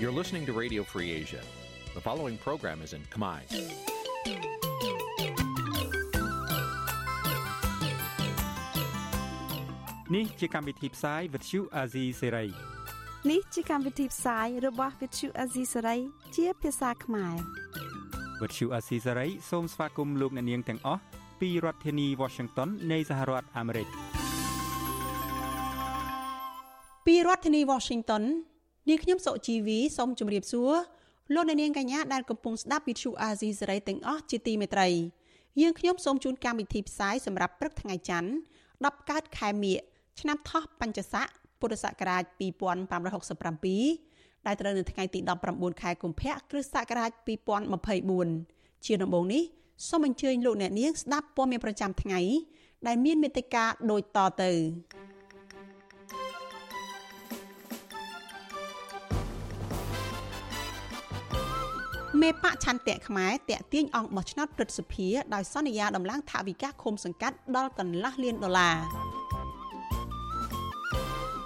You're listening to Radio Free Asia. The following program is in Khmer. Nǐ chi càm bi tiệp xáy vệt chiu a zì sê នេះជាកម្មវិធីផ្សាយរបស់ Vithu Azisari ជាភាសាខ្មែរ វិទ្យុអាស៊ីសេរីសូមស្វាគមន៍លោកអ្នកនាងទាំងអស់ពីរដ្ឋធានី Washington នៃសហរដ្ឋអាមេរិក ពីរដ្ឋធានី Washington នាងខ្ញុំសុជីវីសូមជម្រាបសួរលោកអ្នកនាងកញ្ញាដែលកំពុងស្ដាប់ Vithu Azisari ទាំងអស់ជាទីមេត្រីយើងខ្ញុំសូមជូនកម្មវិធីផ្សាយសម្រាប់ព្រឹកថ្ងៃច័ន្ទ10កើតខែមិញឆ្នាំថោះបัญចស័កពុរសករាជ2567ដែលត្រូវនៅថ្ងៃទី19ខែកុម្ភៈគ្រិស្តសករាជ2024ជាដំបូងនេះសូមអញ្ជើញលោកអ្នកនាងស្ដាប់ព័ត៌មានប្រចាំថ្ងៃដែលមានមេត្តាដូចតទៅ មេបកឆន្ទៈខ្មែរតាក់ទាញអង្គបោះឆ្នោតព្រឹទ្ធសភាដោយសន្យាដំឡើងថវិកាឃុំសង្កាត់ដល់កន្លះលានដុល្លារ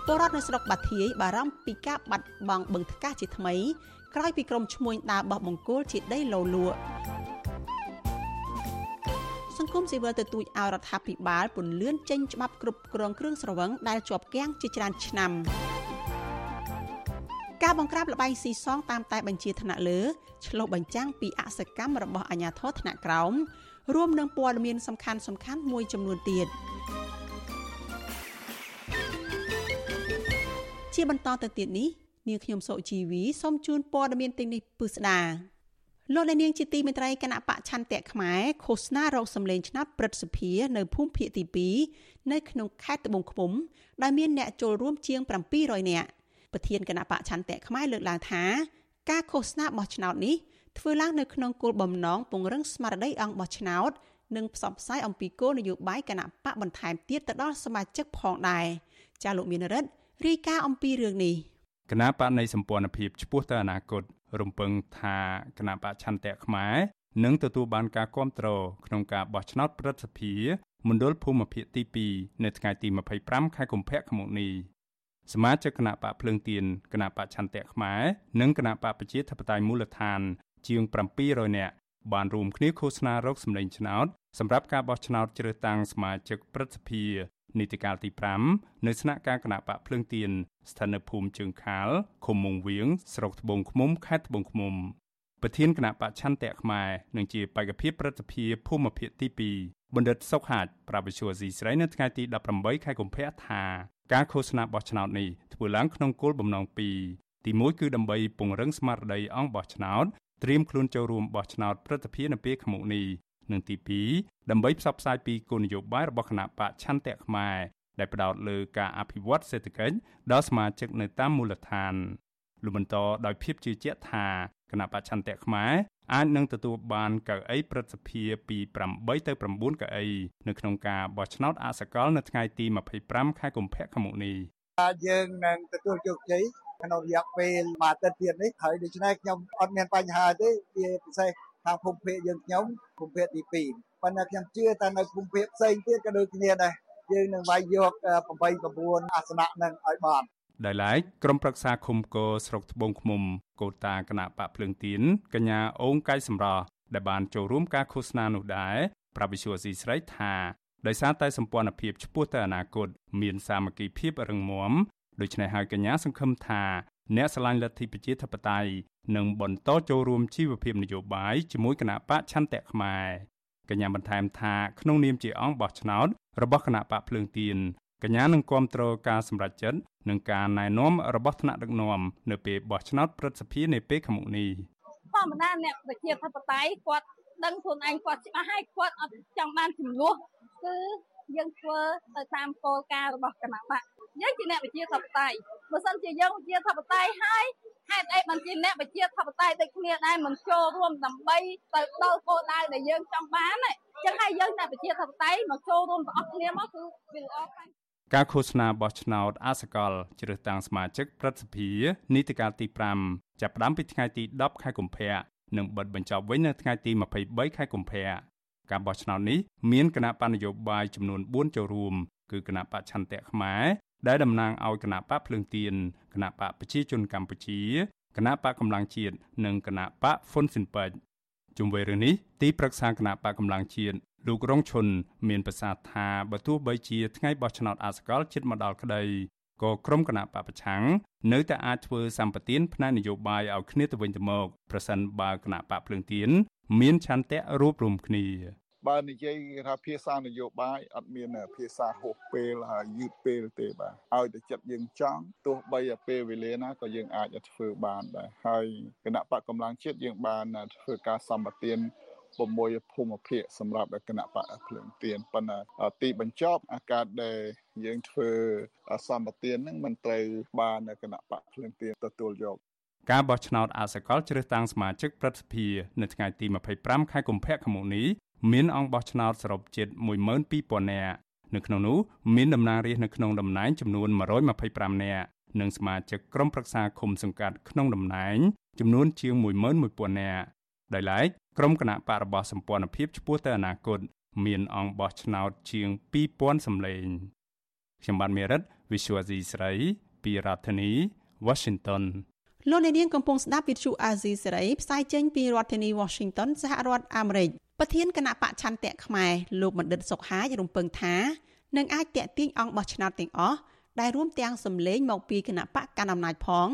ពលរដ្ឋនៅស្រុកបាធាយបារម្ភពីការបាត់បង់បឹងថ្កាសជាថ្មីក្រោយពីក្រុមឈ្មួញដើរបោះបង្គោលជាដីលោលក់សង្គមស៊ីវិលទទូចឲ្យរដ្ឋាភិបាលពន្លឿនចេញច្បាប់គ្រប់គ្រងគ្រឿងស្រវឹងដែលជាប់គាំងជាច្រើនឆ្នាំ ការបង្ក្រាបលបែងស៊ីសងតាមតែបញ្ជាថ្នាក់លើឆ្លុះបញ្ចាំងពីអសកម្មរបស់អាជ្ញាធរថ្នាក់ក្រោមរួមនឹងព័ត៌មានសំខាន់សំខាន់មួយចំនួនទៀតជាបន្តទៅទៀតនេះនាងខ្ញុំសុជីវីសូមជូនព័ត៌មានទាំងនេះពិស្ដាលោកអ្នកនាងជាទីមេត្រីគណៈបកឆន្ទៈខ្មែរឃោសនារោគសម្លេងឆ្នោតព្រឹទ្ធសភានៅភូមិភាគទី2នៅក្នុងខេត្តត្បូងឃ្មុំដែលមានអ្នកចូលរួមជាង700នាក់ ប្រធានគណៈបកឆន្ទៈខ្មែរលើកឡើងថាការឃោសនាបោះឆ្នោតនេះធ្វើឡើងនៅក្នុងគោលបំណងពង្រឹងស្មារតីអង្គបោះឆ្នោតនិងផ្សព្វផ្សាយអំពីគោលនយោបាយគណៈបកបន្ថែមទៀតទៅដល់សមាជិកផងដែរចាលោកមានរិទ្ធរាយការណ៍អំពីរឿងនេះគណៈបកនៃសម្ព័ន្ធភាពឆ្ពោះទៅអនាគតរំពឹងថាគណៈបកឆន្ទៈខ្មែរនឹងទទួលបានការគ្រប់គ្រងក្នុងការបោះឆ្នោតព្រឹទ្ធសភាមណ្ឌលភូមិភាគទី2នៅថ្ងៃទី25ខែកុម្ភៈឆ្នាំនេះ សមាជិកគណៈបកភ្លើងទៀនគណៈបកឆន្ទៈខ្មែរនិងគណៈបកប្រជាធិបតេយ្យមូលដ្ឋាន ជាង700នាក់បានរួមគ្នាឃោសនារកសម្លេងឆ្នោតសម្រាប់ការបោះឆ្នោតជ្រើសតាំងសមាជិកព្រឹទ្ធសភានីតិកាលទី5នៅស្នាក់ការគណៈបកភ្លើងទៀនស្ថិតនៅភូមិជើងខាលឃុំមុងវៀងស្រុកត្បូងឃ្មុំខេត្តត្បូងឃ្មុំប្រធានគណៈបកឆន្ទៈខ្មែរនឹងជាបេក្ខភាពប្រតិភិភូមិភាគទី2បណ្ឌិតសុកហាជប្រាវិសុវស៊ីស្រីនៅថ្ងៃទី18ខែកុម្ភៈថា ការឃោសនាបោះឆ្នោតនេះធ្វើឡើងក្នុងគោលបំណងពីរទី1គឺដើម្បីពង្រឹងស្មារតីអង្គបោះឆ្នោតត្រៀមខ្លួនចូលរួមបោះឆ្នោតព្រឹទ្ធសភានៅពេលខាងមុខនេះនិងទី2ដើម្បីផ្សព្វផ្សាយពីគោលនយោបាយរបស់គណៈបកឆន្ទៈខ្មែរដែលផ្ដោតលើការអភិវឌ្ឍសេដ្ឋកិច្ចដល់សមាជិកនៅតាមមូលដ្ឋានលោកបន្តដោយភាពជឿជាក់ថាគណៈបច្ឆន្ទៈខ្មែរ អាចនឹងទទួលបានកៅអីព្រឹទ្ធសភាពី8ទៅ9កៅអីនៅក្នុងការបោះឆ្នោតអសកលនៅថ្ងៃទី25ខែកុម្ភៈឆ្នាំនេះយើងនឹងទទួលជោគជ័យក្នុងរយៈពេលមួយអាទិត្យទៀតនេះហើយដូច្នេះខ្ញុំអត់មានបញ្ហាទេជាពិសេសខាងភូមិភាគយើងខ្ញុំភូមិភាគទី2ប៉ុន្តែខ្ញុំជឿថានៅភូមិភាគផ្សេងទៀតក៏ដូចគ្នាដែរយើងនឹងវាយយក8 9អាសនៈនឹងឲ្យបាន ដែលឡែកក្រុមប្រឹក្សាឃុំកោស្រុកត្បូងឃ្មុំកោតាគណៈបកភ្លើងទៀនកញ្ញាអូងកៃសម្រស់ដែលបានចូលរួមការឃោសនានោះដែរប្រាប់វិសុវស៊ីស្រីថាដោយសារតែសម្ព័ន្ធភាពឆ្ពោះទៅអនាគតមានសាមគ្គីភាពរឹងមាំដូច្នេះហើយកញ្ញាសង្ឃឹមថាអ្នកឆ្លាញ់លទ្ធិប្រជាធិបតេយ្យនឹងបន្តចូលរួមជីវភាពនយោបាយជាមួយគណៈបកឆន្ទៈខ្មែរកញ្ញាបន្ថែមថាក្នុងនាមជាអង្គបោះឆ្នោតរបស់គណៈបកភ្លើងទៀន កញ្ញានឹងគ្រប់គ្រងការសម្រេចចិត្តនិងការណែនាំរបស់ថ្នាក់ដឹកនាំនៅពេលបោះឆ្នោតព្រឹទ្ធសភានាពេលខាងមុខនេះធម្មតាអ្នកប្រជាធិបតេយ្យគាត់ដឹងខ្លួនឯងគាត់ច្បាស់ហើយគាត់អត់ចង់បានចំនួនគឺយើងធ្វើទៅតាមគោលការណ៍របស់គណៈបកយើងជាអ្នកវិជាធិបតេយ្យបើសិនជាយើងវិជាធិបតេយ្យហើយហេតុអីបានជាអ្នកវិជាធិបតេយ្យដូចគ្នាដែរមិនចូលរួមដើម្បីទៅដល់គោលដៅដែលយើងចង់បានអញ្ចឹងហើយយើងអ្នកវិជាធិបតេយ្យមកចូលរួមទាំងអស់គ្នាមកគឺវាល្អខ្លាំង ការឃោសនាបោះឆ្នោតអាសកលជ្រើសតាំងសមាជិកព្រឹទ្ធសភានីតិកាលទី5ចាប់ផ្ដើមពីថ្ងៃទី10ខែកុម្ភៈនិងបិទបញ្ចប់វិញនៅថ្ងៃទី23ខែកុម្ភៈការបោះឆ្នោតនេះមានគណៈបញ្ញយោបាយចំនួន4ចូលរួមគឺគណៈបច្ឆន្ទៈខ្មែរដែលតំណាងឲ្យគណៈបកភ្លើងទៀនគណៈបកប្រជាជនកម្ពុជាគណៈបកកម្លាំងជាតិនិងគណៈបកហ្វុនស៊ិនប៉ិចជុំវិញរឿងនេះទីប្រឹក្សាគណៈបកកម្លាំងជាតិ លោករងឈុនមានប្រសាសន៍ថាបើទោះបីជាថ្ងៃបោះឆ្នោតអសកលជិតមកដល់ក្តីក៏ក្រុមគណៈបពប្រឆាំងនៅតែអាចធ្វើសម្បទានផ្នែកនយោបាយឲ្យគ្នាទៅវិញទៅមកប្រសិនបើគណៈបកភ្លើងទៀនមានឆន្ទៈរួបរวมគ្នាបើនិយាយថាភាសានយោបាយអត់មានភាសាហួសពេលហើយយឺតពេលទេបាទឲ្យតែចិត្តយើងចង់ទោះបីពេលវេលាណាក៏យើងអាចធ្វើបានដែរហើយគណៈបកកម្លាំងជាតិយើងបានធ្វើការសម្បទាន 6ភូមិភាគសម្រាប់គណៈបកភ្លើងទៀនប៉ុន្តែទីបញ្ចប់អាកាសដែលយើងធ្វើសម្បទានហ្នឹងមិនត្រូវបានគណៈបកភ្លើងទៀនទទួលយកការបោះឆ្នោតអសកលជ្រើសតាំងសមាជិកព្រឹទ្ធសភានៅថ្ងៃទី25ខែកុម្ភៈឆ្នាំនេះមានអង្គបោះឆ្នោតសរុបជិត12000នាក់នៅក្នុងនោះមានតំណាងរាស្ត្រនៅក្នុងតំណែងចំនួន125នាក់និងសមាជិកក្រុមប្រឹក្សាឃុំសង្កាត់ក្នុងតំណែងចំនួនជាង11000នាក់ ដោយឡែកក្រុមគណៈបករបស់សម្ព័ន្ធភាពឆ្ពោះទៅអនាគតមានអង្គបោះឆ្នោតជាង2000សម្លេងខ្ញុំបានមេរិត Visual C ស្រីពីរដ្ឋធានី Washington លោកអ្នកនាងកំពុងស្ដាប់វិទ្យុអាស៊ីសេរីផ្សាយចេញពីរដ្ឋធានី Washington សហរដ្ឋអាមេរិកប្រធានគណៈបកឆន្ទៈខ្មែរលោកបណ្ឌិតសុកហាជរំពឹងថានឹងអាចតេទៀងអង្គបោះឆ្នោតទាំងអស់ដែលរួមទាំងសម្លេងមកពីគណៈបកកណ្ដាលអំណាចផង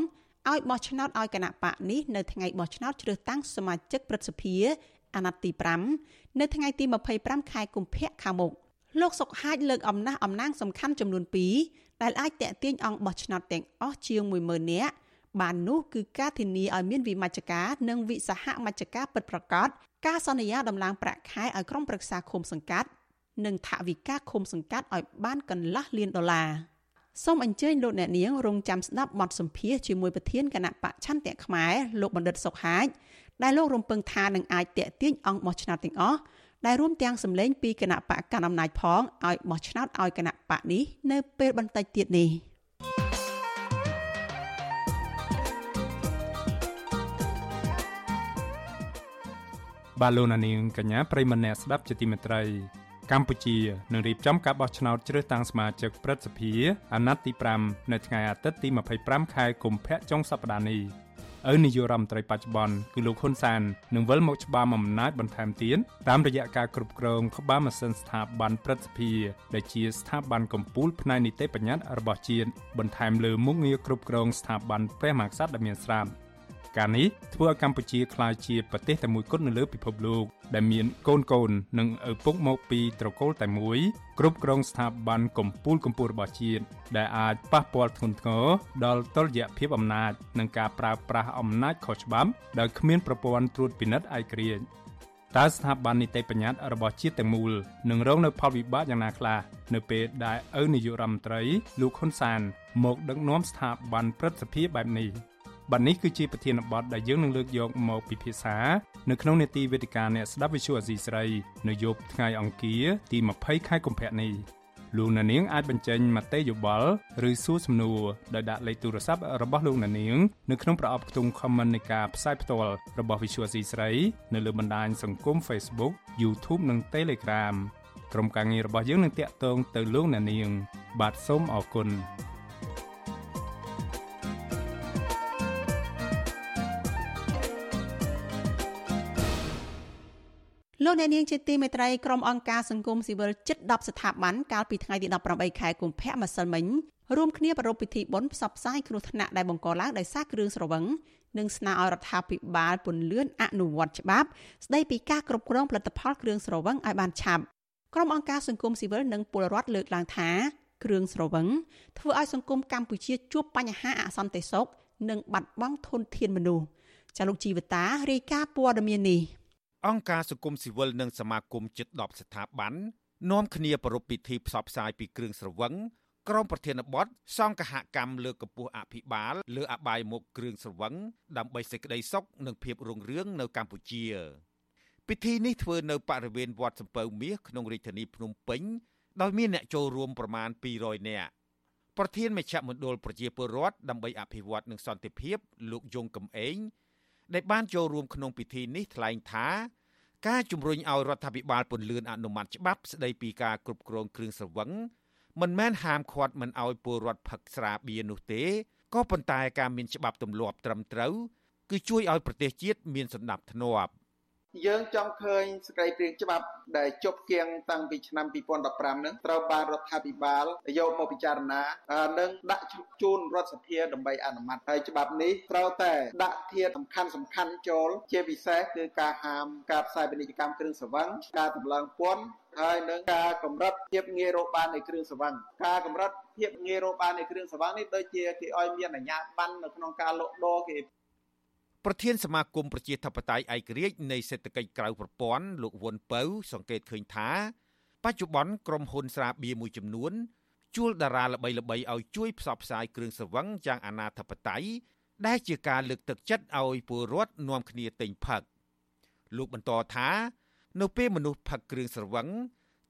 ឲ្យបោះឆ្នោតឲ្យគណៈបកនេះនៅថ្ងៃបោះឆ្នោតជ្រើសតាំងសមាជិកព្រឹទ្ធសភាអាណត្តិទី5នៅថ្ងៃទី25ខែកុម្ភៈខាងមុខលោកសុកហាជលើកអំណះអំណាងសំខាន់ចំនួន2ដែលអាចតេទៀងអង្គបោះឆ្នោតទាំងអស់ជាង10000នាក់បាននោះគឺការធានាឲ្យមានវិមជ្ឈការនិងវិសហមជ្ឈការពិតប្រាកដការសន្យាដំឡើងប្រាក់ខែឲ្យក្រុមប្រឹក្សាឃុំសង្កាត់ និងថវិកាឃុំសង្កាត់ឲ្យបានកន្លះលានដុល្លារ សូមអញ្ជើញលោកអ្នកនាងរងចាំស្ដាប់បទសម្ភាសជាមួយប្រធានគណៈបកឆន្ទៈខ្មែរលោកបណ្ឌិតសុកហាជដែលលោករំពឹងថានឹងអាចតេទៀងអង្គបោះឆ្នោតទាំងអស់ដែលរួមទាំងសម្លេងពីគណៈបកកណ្ដាលអំណាចផងឲ្យបោះឆ្នោតឲ្យគណៈបកនេះនៅពេលបន្តិចទៀតនេះ។បាទលោកនាងកញ្ញាប្រិមម្នាក់ស្ដាប់ជាទីមេត្រី កម្ពុជានឹងរៀបចំការបោះឆ្នោតជ្រើសតាំងសមាជិកព្រឹទ្ធសភាអាណត្តិទី5នៅថ្ងៃអាទិត្យទី25ខែកុម្ភៈចុងសប្តាហ៍នេះឪនាយករដ្ឋមន្ត្រីបច្ចុប្បន្នគឺលោកហ៊ុនសាននឹងវិលមកច្បាមអំណាចបន្ថែមទៀតតាមរយៈការគ្រប់គ្រងក្បាលម៉ាស៊ីនស្ថាប័នព្រឹទ្ធសភាដែលជាស្ថាប័នកម្ពុជាផ្នែកនីតិបញ្ញត្តិរបស់ជាតិបន្ថែមលើមុខងារគ្រប់គ្រងស្ថាប័នព្រះមហាក្សត្រដែលមានស្រាប់ ការនេះធ្វើឲ្យកម្ពុជាក្លាយជាប្រទេសតែមួយគត់នៅលើពិភពលោកដែលមានកូនកូននិងឪពុកមកពីត្រកូលតែមួយគ្រប់គ្រងស្ថាប័នកម្ពុជាកម្ពុជារបស់ជាតិដែលអាចប៉ះពាល់ធ្ងន់ធ្ងរដល់តុល្យភាពអំណាចនិងការប្រើប្រាស់អំណាចខុសច្បាប់ដោយគ្មានប្រព័ន្ធត្រួតពិនិត្យឯករាជ្យតើស្ថាប័ននីតិបញ្ញត្តិរបស់ជាតិទាំងមូលនឹងរងនៅផលវិបាកយ៉ាងណាខ្លះនៅពេលដែលឪនាយករដ្ឋមន្ត្រីលោកហ៊ុនសានមកដឹកនាំស្ថាប័នព្រឹទ្ធសភាបែបនេះ។ បាទនេះគឺជាប្រធានបទដែលយើងនឹងលើកយកមកពិភាក្សានៅក្នុងនេតិវេទិកាអ្នកស្ដាប់វិទ្យុអាស៊ីស្រីនៅយប់ថ្ងៃអង្គារទី20ខែកុម្ភៈនេះលោកអ្នកនាងអាចបញ្ចេញមតិយោបល់ឬសួរសំណួរដោយដាក់លេខទូរស័ព្ទរបស់លោកអ្នកនាងនៅក្នុងប្រអប់ខ្ទង់ comment នៃការផ្សាយផ្ទាល់របស់ Visual C ស្រីនៅលើបណ្ដាញសង្គម Facebook YouTube និង Telegram ក្រុមការងាររបស់យើងនឹងតាក់ទងទៅលោកអ្នកនាងបាទសូមអរគុណ លោកអ្នកនាងជាទីមេត្រីក្រុមអង្គការសង្គមស៊ីវិលជិត10ស្ថាប័នកាលពីថ្ងៃទី18ខែកុម្ភៈម្សិលមិញរួមគ្នាប្រារព្ធពិធីបុណ្យផ្សព្វផ្សាយគ្រោះថ្នាក់ដែលបង្កឡើងដោយសារគ្រឿងស្រវឹងនិងស្នើឲ្យរដ្ឋាភិបាលពន្យាអនុវត្តច្បាប់ស្ដីពីការគ្រប់គ្រងផលិតផលគ្រឿងស្រវឹងឲ្យបានឆាប់ក្រុមអង្គការសង្គមស៊ីវិលនិងពលរដ្ឋលើកឡើងថាគ្រឿងស្រវឹងធ្វើឲ្យសង្គមកម្ពុជាជួបបញ្ហាអសន្តិសុខនិងបាត់បង់ធនធានមនុស្សចាលោកជីវតារាយការណ៍ព័ត៌មាននេះ អង្គការសង្គមស៊ីវិលនិងសមាគមជិត10ស្ថាប័ននាំគ្នាប្រារព្ធពិធីផ្សព្វផ្សាយពីគ្រឿងស្រវឹងក្រុមប្រធានបទសង្កហកម្មលើកកម្ពស់អភិបាលលើអបាយមុខគ្រឿងស្រវឹងដើម្បីសេចក្តីសុខនិងភាពរុងរឿងនៅកម្ពុជាពិធីនេះធ្វើនៅបរិវេណវត្តសំពៅមាសក្នុងរាជធានីភ្នំពេញដោយមានអ្នកចូលរួមប្រមាណ200នាក់ប្រធានមជ្ឈមណ្ឌលប្រជាពលរដ្ឋដើម្បីអភិវឌ្ឍនិងសន្តិភាពលោកយងកំឯង ដែលបានចូលរួមក្នុងពិធីនេះថ្លែងថាការជំរុញឲ្យរដ្ឋាភិបាលពន្លឿនអនុម័តច្បាប់ស្តីពីការគ្រប់គ្រងគ្រឿងស្រវឹងមិនមែនហាមឃាត់មិនឲ្យពលរដ្ឋផឹកស្រាបៀរនោះទេក៏ប៉ុន្តែការមានច្បាប់ទម្លាប់ត្រឹមត្រូវគឺជួយឲ្យប្រទេសជាតិមានសណ្ដាប់ធ្នាប់ យើងចង់ឃើញសក្តិព្រៀងច្បាប់ដែលជប់គៀងតាំងពីឆ្នាំ2015នឹងត្រូវបានរដ្ឋាភិបាលយកមកពិចារណានិងដាក់ជូនរដ្ឋសភាដើម្បីអនុម័តហើយច្បាប់នេះត្រូវតែដាក់ធាតុសំខាន់សំខាន់ចូលជាពិសេសគឺការហាមការផ្សាយពាណិជ្ជកម្មគ្រឿងសង្វឹងការតម្លើងពន្ធហើយនឹងការកម្រិតភាពងាយរកបាននៃគ្រឿងសង្វឹងការកម្រិតភាពងាយរកបាននៃគ្រឿងសង្វឹងនេះដូចជាគេឲ្យមានអាជ្ញាប័ណ្ណនៅក្នុងការលក់ដូរគេ ប្រធានសមាគមប្រជាធិបតេយ្យឯករាជ្យនៃសេដ្ឋកិច្ចក្រៅប្រព័ន្ធលោកវុនពៅ សង្កេតឃើញថា បច្ចុប្បន្នក្រុមហ៊ុនស្រាបៀរមួយចំនួនជួលតារាល្បីៗឲ្យជួយផ្សព្វផ្សាយគ្រឿងស្រវឹងយ៉ាងអនាធបត័យដែលជាការលើកទឹកចិត្តឲ្យពលរដ្ឋនាំគ្នាទិញផឹកលោកបន្តថា នៅពេលមនុស្សផឹកគ្រឿងស្រវឹង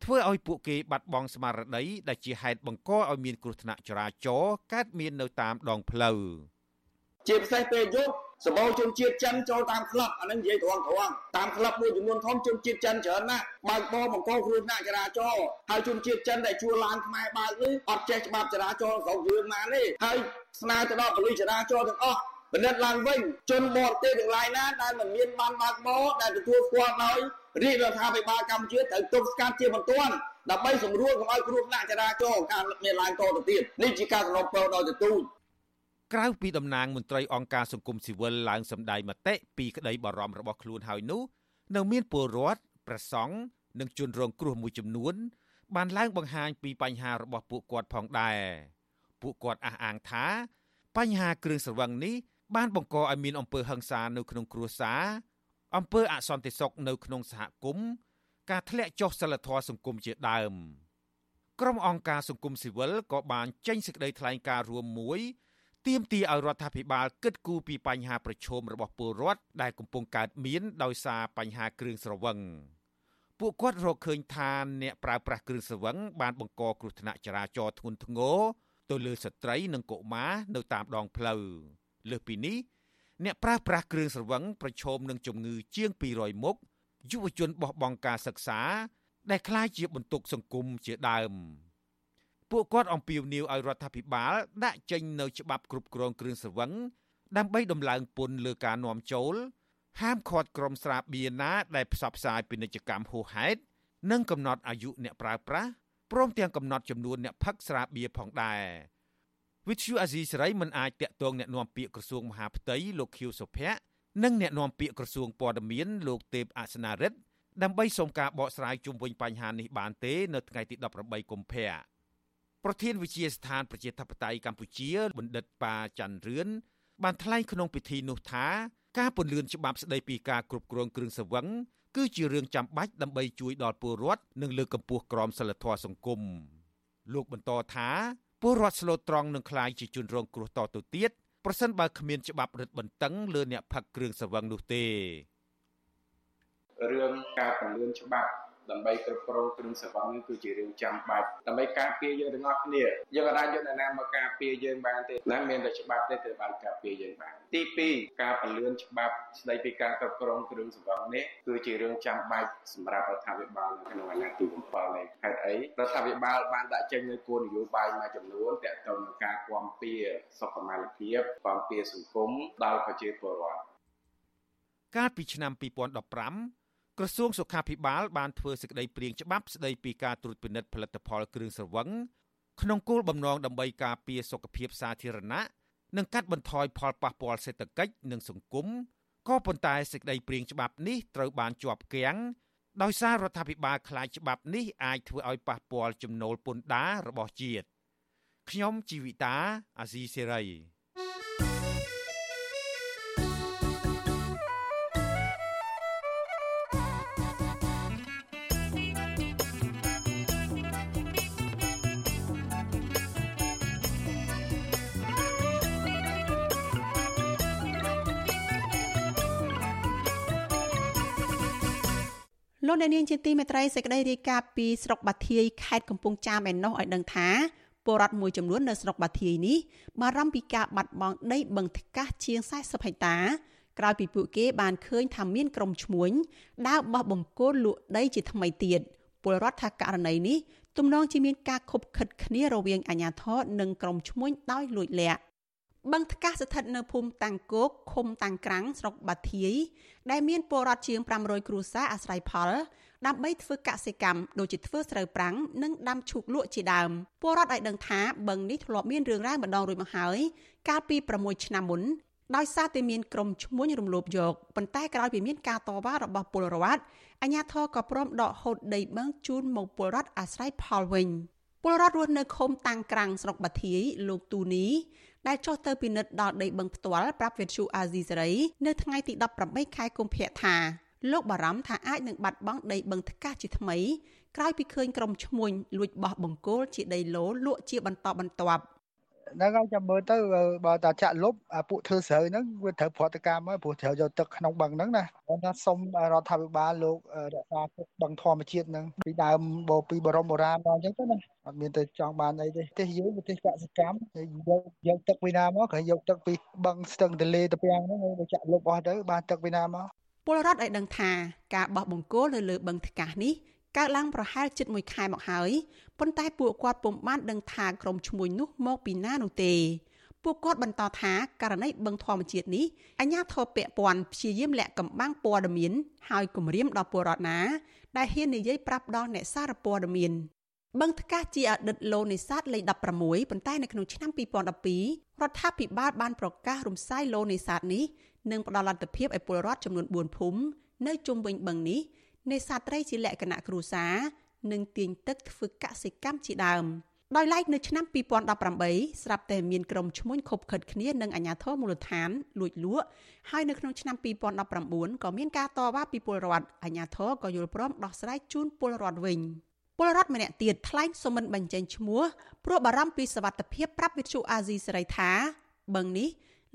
ធ្វើឲ្យពួកគេបាត់បង់ស្មារតីដែលជាហេតុបង្កឲ្យមានគ្រោះថ្នាក់ចរាចរណ៍កើតមាននៅតាមដងផ្លូវជាពិសេសពេលយប់ សម្បូរជនជាតិចិនចូលតាមក្លឹបអានឹងនិយាយត្រង់ត្រង់តាមក្លឹបមួយចំនួនធំជនជាតិចិនច្រើនណាស់បើកបរបង្កគ្រោះថ្នាក់ចរាចរណ៍ហើយជនជាតិចិនដែលជួលឡានខ្មែរបើកនេះអត់ចេះច្បាប់ចរាចរណ៍ស្រុកយើងណាទេហើយស្នើទៅដល់ប៉ូលីសចរាចរណ៍ទាំងអស់ពិនិត្យឡើងវិញជនបរទេសទាំងឡាយណាដែលមិនមានបានបើកបរដែលទទួលស្គាល់ដោយរាជរដ្ឋាភិបាលកម្ពុជាត្រូវទប់ស្កាត់ជាបន្ទាន់ដើម្បីសម្រួលកុំឲ្យគ្រោះថ្នាក់ចរាចរណ៍ការមានឡើងតទៅទៀតនេះជាការសំណពរដោយទទូច ក្រៅពីតំណាងមន្ត្រីអង្គការសង្គមស៊ីវិលឡើងសម្ដែងមតិពីក្តីបារម្ភរបស់ខ្លួនហើយនោះនៅមានពលរដ្ឋប្រសង់និងជនរងគ្រោះមួយចំនួន បានឡើងបង្ហាញពីបញ្ហារបស់ពួកគាត់ផងដែរពួកគាត់អះអាងថា បញ្ហាគ្រឿងស្រវឹងនេះបានបង្កឲ្យមានអំពើហិង្សានៅក្នុងគ្រួសារអំពើអសន្តិសុខនៅក្នុងសហគមន៍ការធ្លាក់ចុះសិលធម៌សង្គមជាដើមក្រុមអង្គការសង្គមស៊ីវិលក៏បានចេញសេចក្តីថ្លែងការណ៍រួមមួយ ទាមទារឲ្យរដ្ឋាភិបាលគិតគូរពីបញ្ហាប្រឈមរបស់ពលរដ្ឋដែលកំពុងកើតមានដោយសារបញ្ហាគ្រឿងស្រវឹងពួកគាត់រកឃើញថាអ្នកប្រើប្រាស់គ្រឿងស្រវឹងបានបង្កគ្រោះថ្នាក់ចរាចរណ៍ធ្ងន់ធ្ងរទៅលើស្ត្រីនិងកុមារនៅតាមដងផ្លូវលើសពីនេះអ្នកប្រើប្រាស់គ្រឿងស្រវឹងប្រឈមនឹងជំងឺជាង200មុខយុវជនបោះបង់ការសិក្សា ដែលក្លាយជាបន្ទុកសង្គមជាដើម។ ពួកគាត់អំពាវនាវឲ្យរដ្ឋាភិបាល ដាក់ចេញនៅច្បាប់គ្រប់គ្រងគ្រឿងស្រវឹងដើម្បីដំឡើងពន្ធលើការនាំចូល ហាមឃាត់ក្រុមស្រាបៀរណាដែលផ្សព្វផ្សាយពាណិជ្ជកម្មហួសហេតុនិងកំណត់អាយុអ្នកប្រើប្រាស់ព្រមទាំងកំណត់ចំនួនអ្នកផឹកស្រាបៀរផងដែរវិទ្យុអាស៊ីសេរីមិនអាចតាក់ទងអ្នកនាំពាក្យក្រសួងមហាផ្ទៃលោកខៀវសុភ័ក្រនិងអ្នកនាំពាក្យក្រសួងព័ត៌មានលោកទេពអសនារិទ្ធដើម្បីសូមការបកស្រាយជុំវិញបញ្ហានេះបានទេ នៅថ្ងៃទី18កុម្ភៈ ប្រធានវិជាស្ថានប្រជាធិបតេយ្យកម្ពុជាបណ្ឌិតប៉ាច័ន្ទរឿនបានថ្លែងក្នុងពិធីនោះថាការពន្លឿនច្បាប់ស្តីពីការគ្រប់គ្រងគ្រឿងសង្វឹងគឺជារឿងចាំបាច់ដើម្បីជួយដល់ពលរដ្ឋនិងលើកកម្ពស់ក្រមសីលធម៌សង្គមលោកបន្តថាពលរដ្ឋស្លូតត្រង់នឹងក្លាយជាជនរងគ្រោះតទៅទៀតប្រសិនបើគ្មានច្បាប់រឹតបន្តឹងលើអ្នកផឹកគ្រឿងសង្វឹងនោះទេរឿងការពន្លឿនច្បាប់ ដើម្បីគ្រប់គ្រងគ្រឿងសង្វឹងនេះគឺជារឿងចាំបាច់ដើម្បីការពារយើងទាំងអស់គ្នាយើងអាចយកអ្នកណាមកការពារយើងបានទេណាមានតែច្បាប់ទេទៅបានការពារយើងបានទី2ការពន្លឿនច្បាប់ស្ដីពីការគ្រប់គ្រងគ្រឿងសង្វឹងនេះគឺជារឿងចាំបាច់សម្រាប់រដ្ឋាភិបាលនៅក្នុងអាណត្តិទី7នេះហេតុអីរដ្ឋាភិបាលបានដាក់ចេញនូវគោលនយោបាយមួយចំនួនទាក់ទងនឹងការគាំពៀសុខុមាលភាពគាំពៀសង្គមដល់ប្រជាពលរដ្ឋកាលពីឆ្នាំ2015 ក្រសួងសុខាភិបាលបានធ្វើសេចក្តីព្រាងច្បាប់ស្តីពីការត្រួតពិនិត្យផលិតផលគ្រឿងស្រវឹងក្នុងគោលបំណងដើម្បីការពារសុខភាពសាធារណៈនិងកាត់បន្ថយផលប៉ះពាល់សេដ្ឋកិច្ចនិងសង្គមក៏ប៉ុន្តែសេចក្តីព្រាងច្បាប់នេះត្រូវបានជាប់គាំងដោយសាររដ្ឋាភិបាលខ្លាចច្បាប់នេះអាចធ្វើឲ្យប៉ះពាល់ចំណូលពន្ធដាររបស់ជាតិខ្ញុំជីវិតាអាស៊ីសេរី លោកអ្នកនាងជាទីមេត្រីសេចក្តីរាយការណ៍ពីស្រុកបាធាយខេត្តកំពង់ចាមឯណោះឲ្យដឹងថាពលរដ្ឋមួយចំនួននៅស្រុកបាធាយនេះបារម្ភពីការបាត់បង់ដីបឹងថ្កាសជាង40ហិកតាក្រោយពីពួកគេបានឃើញថាមានក្រុមឈ្មួញដើរបោះបង្គោលលក់ដីជាថ្មីទៀតពលរដ្ឋថាករណីនេះទំនងជាមានការខົບខិតគ្នារវាងអាជ្ញាធរនិងក្រុមឈ្មួញដោយលួចលាក់ បឹងថ្កាសស្ថិតនៅភូមិតាំងគោកឃុំតាំងក្រាំងស្រុកបាធាយដែលមានពលរដ្ឋជាង500គ្រួសារអាស្រ័យផល ដើម្បីធ្វើកសិកម្មដូចជាធ្វើស្រូវប្រាំងនិងដាំឈូកលក់ជាដើមពលរដ្ឋឲ្យដឹងថាបឹងនេះធ្លាប់មានរឿងរ៉ាវម្ដងរួចមកហើយកាលពី6ឆ្នាំមុនដោយសារតែមានក្រុមឈ្មួញរំលោភយកប៉ុន្តែក្រោយពីមានការតវ៉ារបស់ពលរដ្ឋអាជ្ញាធរក៏ព្រមដកហូតដីបឹងជូនមកពលរដ្ឋអាស្រ័យផលវិញពលរដ្ឋរស់នៅឃុំតាំងក្រាំងស្រុកបាធាយលោកទូនី ដែលចុះទៅពិនិត្យដល់ដីបឹងផ្ទាល់ប្រាប់វិទ្យុអាស៊ីសេរីនៅថ្ងៃទី18ខែកុម្ភៈថាលោកបារម្ភថាអាចនឹងបាត់បង់ដីបឹងថ្កាសជាថ្មីក្រោយពីឃើញក្រុមឈ្មួញលួចបោះបង្គោលជាដីឡូលក់ជាបន្តបន្ទាប់ ហ្នឹងហើយចាំមើលទៅបើតាចាក់លុបពួកធ្វើស្រូវហ្នឹងវាត្រូវប្រតិកម្មហើយព្រោះត្រូវយកទឹកក្នុងបឹងហ្នឹងណាគាត់ថាសុំរដ្ឋាភិបាលលោករក្សាទឹកបឹងធម្មជាតិហ្នឹងពីដើមបពីបរមបុរាណមកអញ្ចឹងទៅណាអត់មានទៅចង់បានអីទេទេសយើងប្រទេសកសិកម្មយកយកទឹកពីណាមកគ្រាន់យកទឹកពីបឹងស្ទឹងទលេតាពាំងហ្នឹងទៅចាក់លុបអស់ទៅបានទឹកពីណាមកពលរដ្ឋឲ្យដឹងថាការបោះបង្គោលនៅលើបឹងថ្កាសនេះ កើតឡើងប្រហែលជិត1ខែមកហើយប៉ុន្តែពួកគាត់ពុំបានដឹងថាក្រុមឈ្មួញនោះមកពីណានោះទេពួកគាត់បន្តថាករណីបឹងធម្មជាតិនេះអាជ្ញាធរពាក់ព័ន្ធព្យាយាមលាក់កំបាំងព័ត៌មានហើយគម្រាមដល់ពលរដ្ឋណា ដែលហ៊ាននិយាយប្រាប់ដល់អ្នកសារព័ត៌មានបឹងថ្កាសជាអតីតឡូនេសាទលេខ16ប៉ុន្តែនៅក្នុងឆ្នាំ2012រដ្ឋាភិបាលបានប្រកាសរំសាយឡូនេសាទនេះនិងផ្ដល់លទ្ធភាពឲ្យពលរដ្ឋចំនួន4ភូមិនៅជុំវិញបឹងនេះ នេសាទត្រីជាលក្ខណៈគ្រួសារនិងទាញទឹកធ្វើកសិកម្មជាដើមដោយឡែកនៅឆ្នាំ2018ស្រាប់តែមានក្រុមឈ្មួញខົບខិតគ្នានឹងអាជ្ញាធរមូលដ្ឋានលួចលក់ហើយនៅក្នុងឆ្នាំ2019ក៏មានការតវ៉ាពីពលរដ្ឋអាជ្ញាធរក៏យល់ព្រមដោះស្រាយជូនពលរដ្ឋវិញពលរដ្ឋម្នាក់ទៀតថ្លែងសុំមិនបញ្ចេញឈ្មោះព្រោះបារម្ភពីសវត្ថិភាពប្រាប់វិទ្យុអាស៊ីសេរីថាបឹងនេះ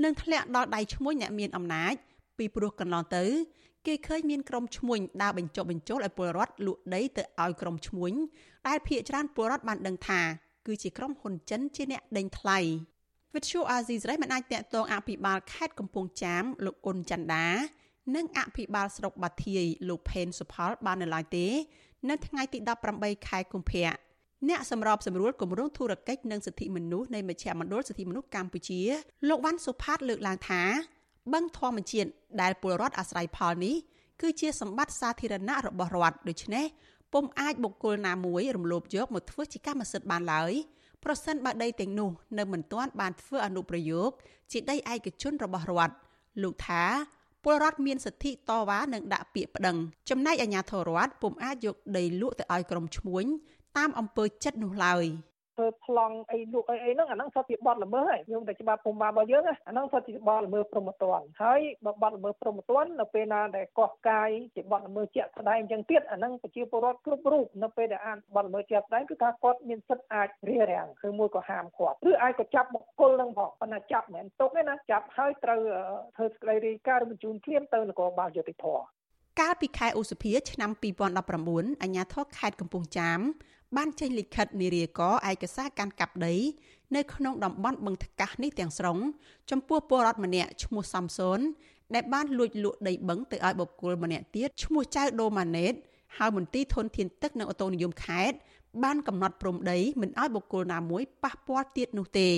នឹងធ្លាក់ដល់ដៃឈ្មួញអ្នកមានអំណាចពីព្រោះកន្លងទៅ គេឃើញមានក្រុមឈ្មួញដើរបញ្ចុះបញ្ចូលឲ្យពលរដ្ឋលក់ដីទៅឲ្យក្រុមឈ្មួញដែលភ ieck ច្រើនពលរដ្ឋបានដឹងថាគឺជាក្រុមហ៊ុនចិនជាអ្នកដេញថ្លៃវិទ្យុអាស៊ីសេរីមិនអាចតាក់ទងអភិបាលខេត្តកំពង់ចាមលោកអ៊ុនច័ន្ទដានិងអភិបាលស្រុកបាធាយលោកផេនសុផលបាននៅឡើយទេ នៅថ្ងៃទី18ខែកុម្ភៈអ្នកសម្របសម្រួលគម្រោងធុរកិច្ចនិងសិទ្ធិមនុស្សនៃមជ្ឈមណ្ឌលសិទ្ធិមនុស្សកម្ពុជាលោកវ៉ាន់សុផាតលើកឡើងថា បឹងធម្មជាតិដែលពលរដ្ឋអាស្រ័យផលនេះគឺជាសម្បត្តិសាធារណៈរបស់រដ្ឋដូច្នេះពុំអាចបុគ្គលណាមួយរំលោភយកមកធ្វើជាកម្មសិទ្ធិបានឡើយប្រសិនបើដីទាំងនោះនៅមិនទាន់បានធ្វើអនុប្រយោគជាដីឯកជនរបស់រដ្ឋលោកថាពលរដ្ឋមានសិទ្ធិតវ៉ានិងដាក់ពាក្យប្តឹងចំណែកអាជ្ញាធររដ្ឋពុំអាចយកដីលក់ទៅឲ្យក្រុមឈ្មួញតាមអំពើចិត្តនោះឡើយ។ ធ្វើប្លង់អីលក់អីអីហ្នឹងអាហ្នឹងសុទ្ធជាបទល្មើសហើយយើងតែច្បាប់ភូមិបាលរបស់យើងអាហ្នឹងសុទ្ធជាបទល្មើសព្រហ្មទណ្ឌហើយបើបទល្មើសព្រហ្មទណ្ឌនៅពេលណាដែលកោះកាយជាបទល្មើសជាក់ស្ដែងអញ្ចឹងទៀតអាហ្នឹងប្រជាពលរដ្ឋគ្រប់រូបនៅពេលដែលអានបទល្មើសជាក់ស្ដែងគឺថាគាត់មានសិទ្ធិអាចរារាំងឬមួយក៏ហាមឃាត់ឬអាចក៏ចាប់បុគ្គលនឹងផងប៉ុន្តែចាប់មិនមែនទុកទេណាចាប់ហើយត្រូវធ្វើសេចក្តីរាយការណ៍ឬបញ្ជូនភ្លាមទៅនគរបាលយុតិធធកាលពីខែឧសភាឆ្នាំ2019អាជ្ញាធរខេត្តកំពង់ចាម បានចេញលិខិតនារីកឯកសារកាន់កាប់ដី នៅក្នុងតំបន់បឹងថ្កាសនេះទាំងស្រុងចំពោះពលរដ្ឋម្នាក់ឈ្មោះសំសូនដែលបានលួចលក់ដីបឹងទៅឲ្យបុគ្គលម្នាក់ទៀតឈ្មោះចៅដូម៉ាណេតហើយមន្ទីរធនធានទឹកនិងអូតូនិយមខេត្តបានកំណត់ព្រំដីមិនឲ្យបុគ្គលណាមួយប៉ះពាល់ទៀតនោះទេ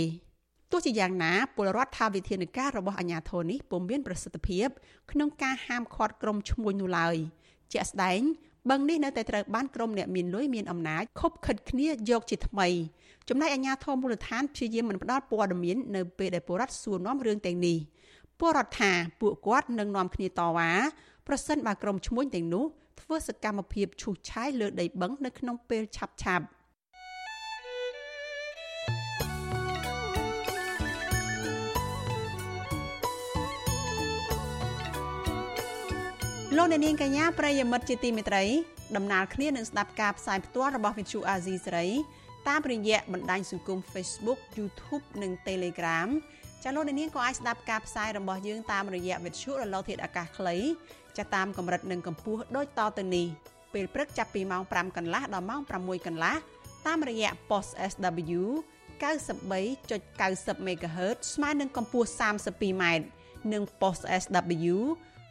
ទោះជាយ៉ាងណាពលរដ្ឋថាវិធានការរបស់អាជ្ញាធរនេះពុំមានប្រសិទ្ធភាព ក្នុងការហាមឃាត់ក្រុមឈ្មួញនោះឡើយជាក់ស្ដែង បឹងនេះនៅតែត្រូវបានក្រុមអ្នកមានលុយមានអំណាចខົບខិតគ្នាយកជាថ្មីចំណែកអាជ្ញាធរមូលដ្ឋានព្យាយាមមិនផ្ដល់ព័ត៌មាននៅពេលដែលពលរដ្ឋសួរនាំរឿងទាំងនេះពលរដ្ឋថាពួកគាត់នឹងនាំគ្នាតវ៉ាប្រសិនបើក្រុមឈ្មួញទាំងនោះធ្វើសកម្មភាពឈូសឆាយលើដីបឹងនៅក្នុងពេលឆាប់ឆា លោកអ្នកនាងកញ្ញាប្រិយមិត្តជាទីមេត្រីដំណើរគ្នានឹងស្ដាប់ការផ្សាយផ្ទាល់របស់វិទ្យុអាស៊ីសេរីតាមរយៈបណ្ដាញសង្គម Facebook YouTube និង Telegram ចាលោកអ្នកនាងក៏អាចស្ដាប់ការផ្សាយរបស់យើងតាមរយៈវិទ្យុរលកធាតុអាកាសខ្លីចាតាមកម្រិតនិងកម្ពស់ដូចតទៅនេះពេលព្រឹកចាប់ពីម៉ោង5កន្លះដល់ម៉ោង6កន្លះតាមរយៈ post SW 93.90 MHz ស្មើនឹងកម្ពស់ 32m និង post SW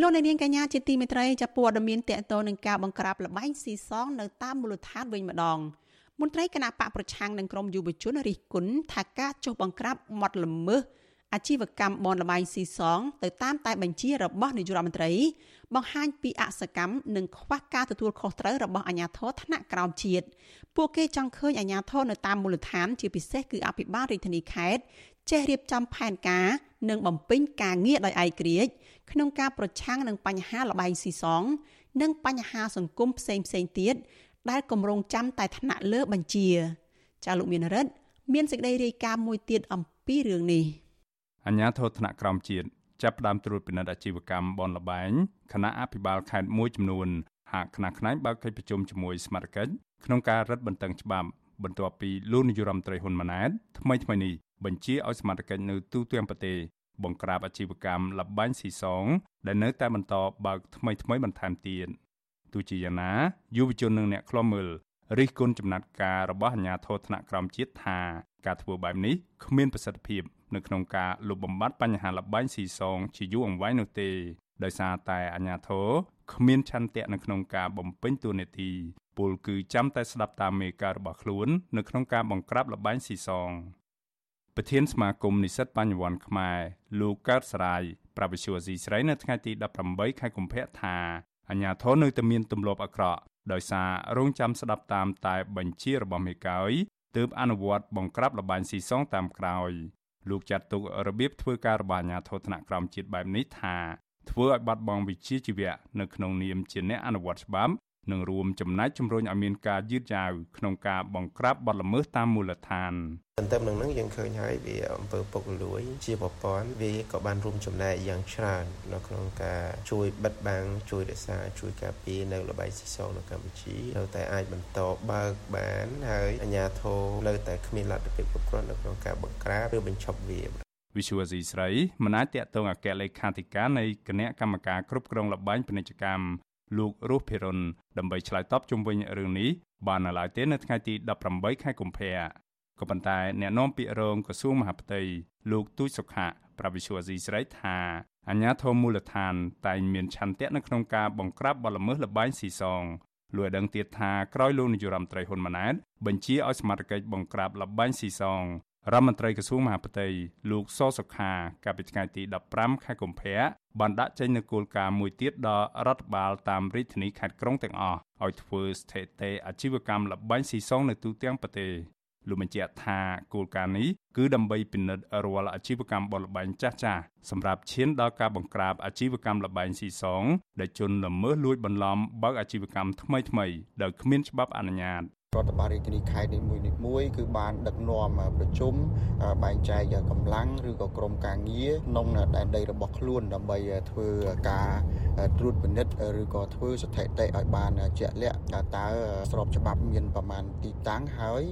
លោកអ្នកនាងកញ្ញាជាទីមេត្រីចាប់ព័ត៌មានតកតនឹងការបង្ក្រាបលបែងស៊ីសងនៅតាមមូលដ្ឋានវិញម្ដងមន្ត្រីគណៈបកប្រឆាំងនឹងក្រមយុវជនរិះគន់ថាការចុះបង្ក្រាបមាត់ល្មើសអាជីវកម្មបនលបែងស៊ីសងទៅតាមតែបញ្ជារបស់នាយករដ្ឋមន្ត្រី បង្ហាញពីអសកម្មនិងខ្វះការទទួលខុសត្រូវរបស់អាជ្ញាធរថ្នាក់ក្រោមជាតិពួកគេចង់ឃើញអាជ្ញាធរនៅតាមមូលដ្ឋានជាពិសេសគឺអភិបាលរាជធានីខេត្ត ចេះរៀបចំផែនការនិងបំពេញការងារដោយឯករាជ្យក្នុងការប្រឆាំងនឹងបញ្ហាលបែងស៊ីសង និងបញ្ហាសង្គមផ្សេងផ្សេងទៀតដែលគម្រោងចាំតែថ្នាក់លើបញ្ជា ចាលោកមានរិទ្ធមានសេចក្តីរាយការណ៍មួយទៀតអំពីរឿងនេះអញ្ញាធរថ្នាក់ក្រោមជាតិចាប់ផ្ដើមត្រួតពិនិត្យអាជីវកម្មបនលបែងគណៈអភិបាលខេត្តមួយចំនួនហាក់ខ្នះខ្នែងបើកកិច្ចប្រជុំជាមួយសមាជិកក្នុងការរឹតបន្តឹងច្បាប់បន្ទាប់ពីលោកនាយរដ្ឋមន្ត្រីហ៊ុនម៉ាណែតថ្មីថ្មីនេះ បញ្ជាឲ្យសមាជិកនៅទូទាំងប្រទេសបង្ក្រាបអាជីវកម្មលបែងស៊ីសង ដែលនៅតែបន្តបើកថ្មីថ្មីបន្ថែមទៀតទោះជាយ៉ាងណាយុវជននិងអ្នកខ្លំមើលរិះគន់ចំណាត់ការរបស់អាជ្ញាធរថ្នាក់ក្រោមជាតិថាការធ្វើបែបនេះគ្មានប្រសិទ្ធភាពនៅក្នុងការលុបបំបាត់បញ្ហាលបែងស៊ីសងជាយូរអង្វែងនោះទេដោយសារតែអាជ្ញាធរគ្មានឆន្ទៈនៅក្នុងការបំពេញតួនាទីពលគឺចាំតែស្ដាប់តាមមេការរបស់ខ្លួន នៅក្នុងការបង្ក្រាបលបែងស៊ីសង ប្រធានសមាគមនិស្សិតបញ្ញវន្តខ្មែរលោកកើតសរាយប្រវិសុវស៊ីស្រីនៅថ្ងៃទី18ខែកុម្ភៈថាអាញាធរនៅតែមានទម្លាប់អាក្រក់ដោយសាររងចាំស្ដាប់តាមតែបញ្ជារបស់មេកោយទើបអនុវត្តបង្ក្រាបលបែងស៊ីសងតាមក្រោយលោកចាត់ទុករបៀបធ្វើការរបស់អាញាធរថ្នាក់ក្រោមជាតិបែបនេះថាធ្វើឲ្យបាត់បង់វិជ្ជាជីវៈនៅក្នុងនាមជាអ្នកអនុវត្តច្បាប់ និងរួមចំណែកជំរុញឲ្យមានការយឺតយ៉ាវក្នុងការបង្ក្រាបបទល្មើសតាមមូលដ្ឋានទន្ទឹមនឹងនឹងយើងឃើញហើយវាអំពើពុករលួយ ជាប្រព័ន្ធវាក៏បានរួមចំណែកយ៉ាងច្រើននៅក្នុងការជួយបិទបាំងជួយរក្សាជួយការពារនៅលបែងស៊ីសងនៅកម្ពុជានៅតែអាចបន្តបើកបានហើយអាជ្ញាធរនៅតែគ្មានលទ្ធភាពគ្រប់គ្រាន់នៅក្នុងការបង្ក្រាបឬបញ្ឈប់វាវិសុវស៊ីស្រីមិនអាចតាក់ទងអគ្គលេខាធិការនៃគណៈកម្មការគ្រប់គ្រងលបែងពាណិជ្ជកម្ម លោករស់ភិរុនដើម្បីឆ្លើយតបជុំវិញរឿងនេះបាននៅឡើយទេនៅថ្ងៃទី18ខែកុម្ភៈក៏ប៉ុន្តែអ្នកនាំពាក្យរងក្រសួងមហាផ្ទៃលោកទូចសុខៈប្រវិសុវស៊ីស្រីថាអញ្ញាធមមូលដ្ឋានតែងមានឆន្ទៈនៅក្នុងការបង្ក្រាបបទល្មើសលបែងស៊ីសងលោកឲ្យដឹងទៀតថាក្រោយលោកនាយរដ្ឋមន្ត្រីហ៊ុនម៉ាណែតបញ្ជាឲ្យសមាជិកបង្ក្រាបលបែងស៊ីសង រដ្ឋមន្ត្រីក្រសួងមហាផ្ទៃលោកសសុខាកាលពីថ្ងៃទី15ខែកុម្ភៈបានដាក់ចេញនូវគោលការណ៍មួយទៀតដល់រដ្ឋបាលតាមរាជធានីខេត្តក្រុងទាំងអស់ឲ្យធ្វើស្ថិតិអាជីវកម្មលបែងស៊ីសងនៅទូទាំងប្រទេសលោកបញ្ជាក់ថាគោលការណ៍នេះគឺដើម្បីពិនិត្យរាល់អាជីវកម្មបលបែងចាស់ចាស់សម្រាប់ឈានដល់ការបង្ក្រាបអាជីវកម្មលបែងស៊ីសងដែលជន់ល្មើសលួចបន្លំបើកអាជីវកម្មថ្មីថ្មីដោយគ្មានច្បាប់អនុញ្ញាត រដ្ឋបាលរាជធានីខេត្តនីមួយនីមួយគឺបានដឹកនាំប្រជុំបែងចែកកម្លាំងឬក៏ក្រុមការងារក្នុងដែនដីរបស់ខ្លួនដើម្បីធ្វើការត្រួតពិនិត្យឬក៏ធ្វើស្ថិតិឲ្យបានជាក់លាក់តើស្របច្បាប់មានប្រមាណទីតាំងហើយ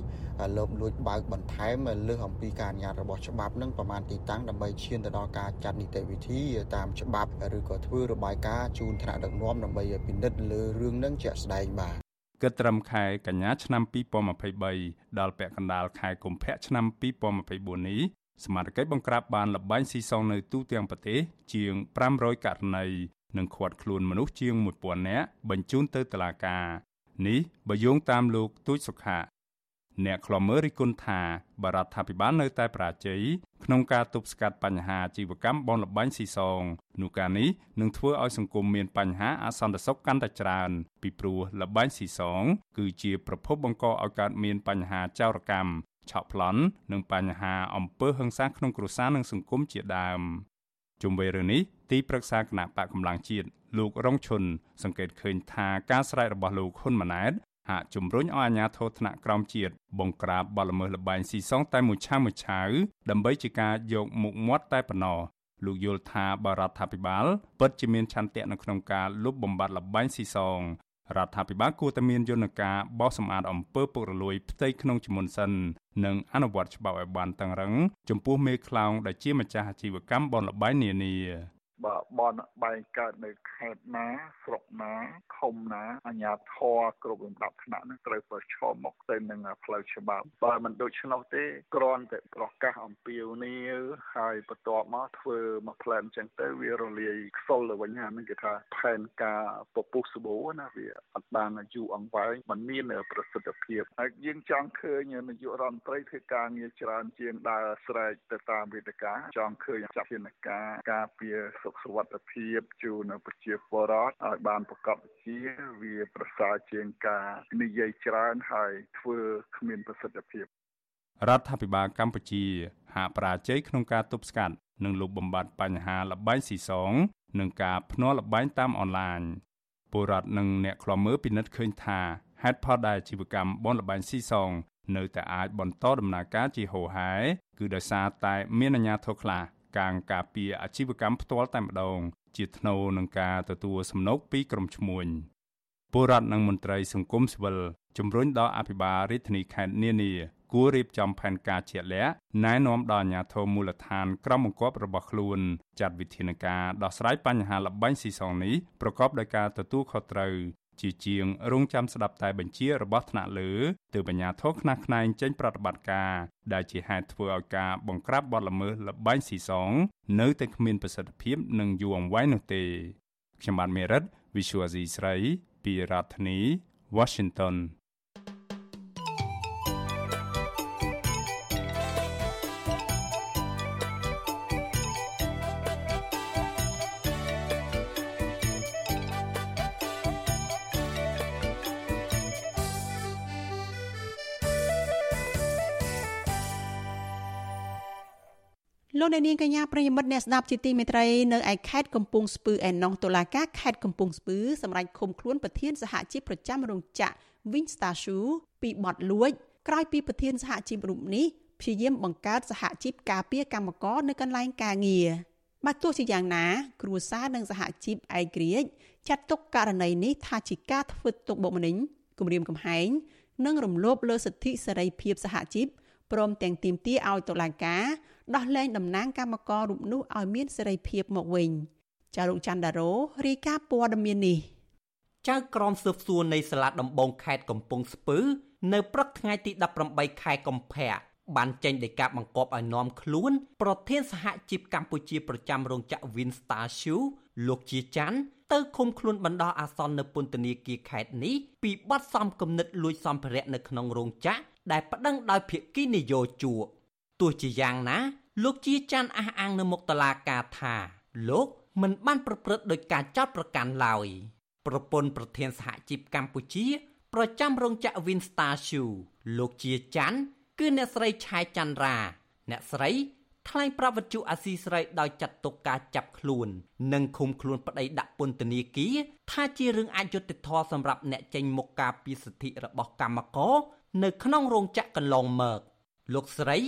លោបលួចបើកបន្ថែមលើសអំពីការអនុញ្ញាតរបស់ច្បាប់នឹងប្រមាណទីតាំងដើម្បីឈានទៅដល់ការចាត់នីតិវិធីតាមច្បាប់ឬក៏ធ្វើរបាយការណ៍ជូនថ្នាក់ដឹកនាំដើម្បីពិនិត្យលើរឿងនឹងជាក់ស្ដែងបាទ គិតត្រឹមខែកញ្ញាឆ្នាំ2023ដល់ពាក់កណ្ដាលខែកុម្ភៈឆ្នាំ2024នេះសមាជិកបង្ក្រាបបានលបែងស៊ីសងនៅទូទាំងប្រទេសជាង500ករណីនិងឃាត់ខ្លួនមនុស្សជាង1000នាក់បញ្ជូនទៅតុលាការនេះបើយោងតាមលោកទូចសុខា អ្នកខ្លំមើលរិះគន់ថាបរដ្ឋាភិបាលនៅតែប្រាជ័យក្នុងការទប់ស្កាត់បញ្ហាជីវកម្មបនលបាញ់ស៊ីសងនោះការនេះនឹងធ្វើឲ្យសង្គមមានបញ្ហាអសន្តិសុខកាន់តែច្រើន ពីព្រោះលបាញ់ស៊ីសង គឺជាប្រភពបង្កឲ្យកើតមានបញ្ហាចោរកម្មឆក់ប្លន់និងបញ្ហាអំពើហិង្សាក្នុងគ្រួសារនិងសង្គមជាដើមជុំវិញរឿងនេះទីប្រឹក្សាគណៈបកកម្លាំងជាតិលោករងឈុនសង្កេតឃើញថាការស្រែករបស់លោកហ៊ុនម៉ាណែត ហាក់ជំរុញឲ្យអាជ្ញាធរថ្នាក់ក្រោមជាតិបង្ក្រាបបទល្មើសលបែងស៊ីសងតែមួយឆាវមួយឆាវដើម្បីជាការយកមុខមាត់តែប៉ុណ្ណោះលោកយល់ថាបរដ្ឋាភិបាលពិតជាមានឆន្ទៈនៅក្នុងការលុបបំបាត់លបែងស៊ីសងរដ្ឋាភិបាលគួរតែមានយន្តការបោះសម្អាតអំពើពុករលួយផ្ទៃក្នុងជាមុនសិននិងអនុវត្តច្បាប់ឲ្យបានតឹងរឹងចំពោះមេខ្លោងដែលជាម្ចាស់អាជីវកម្មបនលបែងនានា បើបនបែងកើតនៅខេត្តណាស្រុកណាឃុំណាអាជ្ញាធរគ្រប់លំដាប់ថ្នាក់នឹងត្រូវប្រឈមមុខទៅនឹងផ្លូវច្បាប់បើមិនដូច្នោះទេគ្រាន់តែប្រកាសអំពាវនាវហើយបន្ទាប់មកធ្វើមកផ្លែនចឹងទៅវារលាយខ្សលទៅវិញអានឹងគេថាផែនការពពុះសបោណាវាអត់បានយូរអង្វែងมันមានប្រសិទ្ធភាពហើយយើងចង់ឃើញនាយករដ្ឋមន្ត្រីធ្វើការងារច្រើនជាងដើរស្រែកទៅតាមវេទិកាចង់ឃើញចាត់វិធានការការពារសុខសុវត្ថិភាពជូនប្រជាពលរដ្ឋឲ្យបានប្រកបជាវាប្រសើរជាងការនិយាយច្រើនហើយធ្វើគ្មានប្រសិទ្ធភាពរដ្ឋាភិបាលកម្ពុជាហាក់ប្រាជ័យក្នុងការទប់ស្កាត់និងលុបបំបាត់បញ្ហាលបែងស៊ីសងនិងការភ្នាល់លបែងតាមអនឡាញពលរដ្ឋនិងអ្នកខ្លាំមើលពិនិត្យឃើញថាហេតុផលដែលជីវកម្មបនលបែងស៊ីសងនៅតែអាចបន្តដំណើរការជាហូរហែគឺដោយសារតែមានអាជ្ញាធរខ្លះ កាងការពារអាជីវកម្មផ្ទាល់តែម្ដង ជាថ្នូរនឹងការទទួលសំណូកពីក្រុមឈ្មួញពលរដ្ឋនិងមន្ត្រីសង្គមស៊ីវិលជំរុញដល់អភិបាលរាជធានីខេត្តនានាគួររៀបចំផែនការជាក់លាក់ណែនាំដល់អាជ្ញាធរមូលដ្ឋានក្រមបង្គាប់របស់ខ្លួនចាត់វិធានការដោះស្រាយបញ្ហាលបែងស៊ីសងនេះប្រកបដោយការទទួលខុសត្រូវ ជាជាងរងចាំស្ដាប់តែបញ្ជារបស់ថ្នាក់លើទើបអាជ្ញាធរខ្នះខ្នែងចេញប្រតិបត្តិការដែលជាហេតុធ្វើឲ្យការបង្ក្រាបបទល្មើសលបែងស៊ីសង នៅតែគ្មានប្រសិទ្ធភាពនិងយូរអង្វែងនោះទេខ្ញុំបាទមេរិត Visual Asia ស្រីពីរដ្ឋធានី Washington អ្នកនាងកញ្ញាប្រិយមិត្តអ្នកស្ដាប់ជាទីមេត្រីនៅឯខេត្តកំពង់ស្ពឺឯណោះតុលាការខេត្តកំពង់ស្ពឺសម្រាប់ឃុំខ្លួនប្រធានសហជីពប្រចាំរោងចក្រ Winstar Shoe ពីបទលួចក្រោយពីប្រធានសហជីពរូបនេះព្យាយាមបង្កើតសហជីពការពារកម្មករនៅកន្លែងការងារបើទោះជាយ៉ាងណា គ្រួសារនិងសហជីពឯករាជ្យចាត់ទុកករណីនេះថាជាការធ្វើទុកបុកម្នេញគំរាមកំហែងនិងរំលោភលើសិទ្ធិសេរីភាពសហជីពព្រមទាំងទាមទារឲ្យតុលាការ ដោះលែងតំណាងគណៈកម្មការរូបនោះឲ្យមានសេរីភាពមកវិញចារុកច័ន្ទដារ៉ូរាយការណ៍ព័ត៌មាននេះចៅក្រមស៊ើបសួរនៃសាលាដំបងខេត្តកំពង់ស្ពឺ នៅព្រឹកថ្ងៃទី18ខែកុម្ភៈបានចេញដីកាបង្គាប់ឲ្យនាំខ្លួន ប្រធានសហជីពកម្ពុជាប្រចាំរោងចក្រ Winstar Shoe លោកជាច័ន្ទទៅឃុំខ្លួនបណ្ដោះអាសន្ននៅពន្ធនាគារខេត្តនេះពីបទសំគំនិតលួចសម្ភារៈនៅក្នុងរោងចក្រដែលប្តឹងដោយភាគីនយោជក ទោះជាយ៉ាងណា លោកជាច័ន្ទអះអាងនៅមុខតឡាការថាលោកមិនបានប្រព្រឹត្តដោយការចោទប្រកាន់ឡើយប្រពន្ធប្រធានសហជីពកម្ពុជា ប្រចាំរោងចក្រ Winstar Shoe លោកជាច័ន្ទគឺអ្នកស្រីឆាយច័ន្ទរា អ្នកស្រីថ្លែងប្រាប់វិទ្យុអាស៊ីស្រីដោយចាត់ទុកការចាប់ខ្លួន និងឃុំខ្លួនប្តីដាក់ពន្ធនាគារថាជារឿងអយុត្តិធម៌សម្រាប់អ្នកចេញមុខការពីសិទ្ធិរបស់កម្មករនៅក្នុងរោងចក្រកន្លងមកលោកស្រី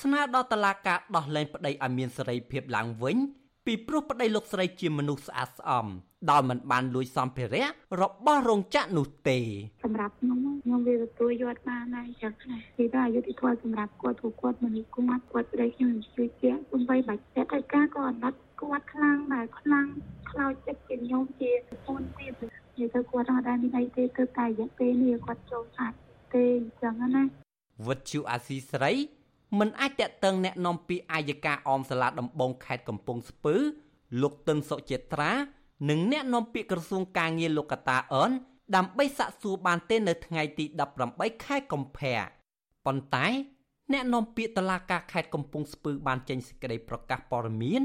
ស្នើដល់តុលាការដោះលែងប្តីឲ្យមានសេរីភាពឡើងវិញពីព្រោះប្តីលោកស្រីជាមនុស្សស្អាតស្អំដោយមិនបានលួចសម្ភារៈរបស់រោងចក្រនោះទេសម្រាប់ខ្ញុំខ្ញុំវាទទួលយកបានហើយចឹងណាពីតែអយុធធម៌សម្រាប់គាត់ព្រោះគាត់មនុស្សគាត់គាត់ប្តីខ្ញុំជួយជាគុំបីបាច់តែតែការក៏អត់គាត់ខ្លាំងដែរខ្លាំងខ្លោចចិត្តជាខ្ញុំជាពូនទៀតនិយាយទៅគាត់អត់ដែរមានអីទេគឺតែរយៈពេលនេះគាត់ចូលអាចទេអញ្ចឹងណាវត្តជូអាស៊ីស្រី មិនអាចតេតឹងแนะនាំពីអាយកាអមសាលាដំបងខេត្តកំពង់ស្ពឺលោកទិនសុចេត្រានិងអ្នកនាំពាក្យក្រសួងការងារលោកកតាអនដើម្បីសាកសួរបានទេនៅថ្ងៃទី18ខែកុម្ភៈប៉ុន្តែអ្នកនាំពាក្យតឡាការខេត្តកំពង់ស្ពឺបានចេញសេចក្តីប្រកាសព័ត៌មាន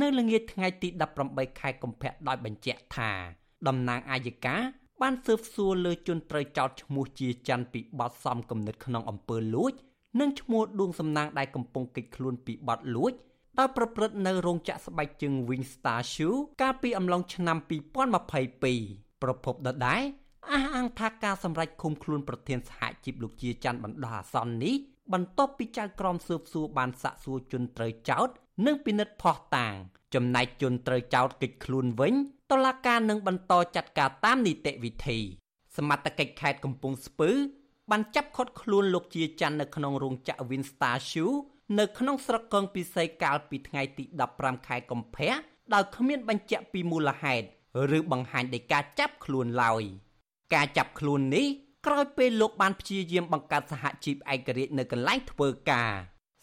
នៅល្ងាចថ្ងៃទី18ខែកុម្ភៈដោយបញ្ជាក់ថាតំណាងអាយកាបានស៊ើបសួរលើជនត្រូវចោទឈ្មោះជាច័ន្ទពីបទសំគំនិតក្នុងអំពើលួច និងឈ្មោះដួងសំណាងដែលកំពុងកិច្ចខ្លួនពីបទលួចដោយប្រព្រឹត្តនៅរោងចក្រស្បែកជើង Wingstar Shoe កាលពីអំឡុងឆ្នាំ2022ប្រពន្ធដដែលអះអាងថាការសម្រេចឃុំខ្លួនប្រធានសហជីពលោកជាច័ន្ទបណ្ដោះអាសន្ននេះបន្ទាប់ពីចៅក្រមស៊ើបសួរបានសាកសួរជនត្រូវចោទនិងពិនិត្យភស្តុតាង ចំណែកជនត្រូវចោទកិច្ចខ្លួនវិញតុលាការនឹងបន្តចាត់ការតាមនីតិវិធីសមត្ថកិច្ចខេត្តកំពង់ស្ពឺ បានចាប់ឃាត់ខ្លួនលោកជាច័ន្ទនៅក្នុងរោងចក្រ Winstar Shoe នៅក្នុងស្រុកកងពិសីកាលពីថ្ងៃទី15ខែកុម្ភៈដោយគ្មានបញ្ជាក់ពីមូលហេតុឬបង្ហាញនៃការចាប់ខ្លួនឡើយការចាប់ខ្លួននេះក្រោយពេលលោកបានព្យាយាមបង្កើតសហជីពឯករាជ្យនៅកន្លែងធ្វើការ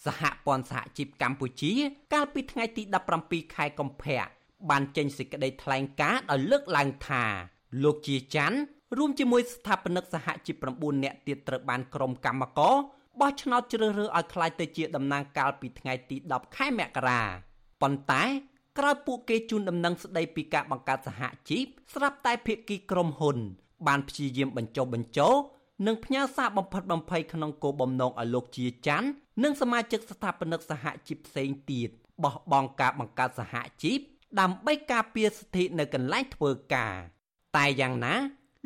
សហព័ន្ធសហជីពកម្ពុជា កាលពីថ្ងៃទី17ខែកុម្ភៈបានចេញសេចក្តីថ្លែងការណ៍ដោយលើកឡើងថាលោកជាច័ន្ទ រួមជាមួយស្ថាបនិកសហជីព9នាក់ទៀតត្រូវបានក្រុមកម្មការបោះឆ្នោតជ្រើសរើសឲ្យក្លាយទៅជាតំណាងកាលពីថ្ងៃទី10ខែមករាប៉ុន្តែក្រោយពួកគេជូនដំណឹងស្ដីពីការបង្កើតសហជីពស្រាប់តែភាគីក្រុមហ៊ុន បានព្យាយាមបញ្ចុះបញ្ចោនិងផ្ញើសារបំផិតបំភ័យក្នុងគោលបំណងឲ្យលោកជាច័ន្ទនិងសមាជិកស្ថាបនិកសហជីពផ្សេងទៀតបោះបង់ការបង្កើតសហជីពដើម្បីការពារសិទ្ធិនៅកន្លែងធ្វើការ តែយ៉ាងណា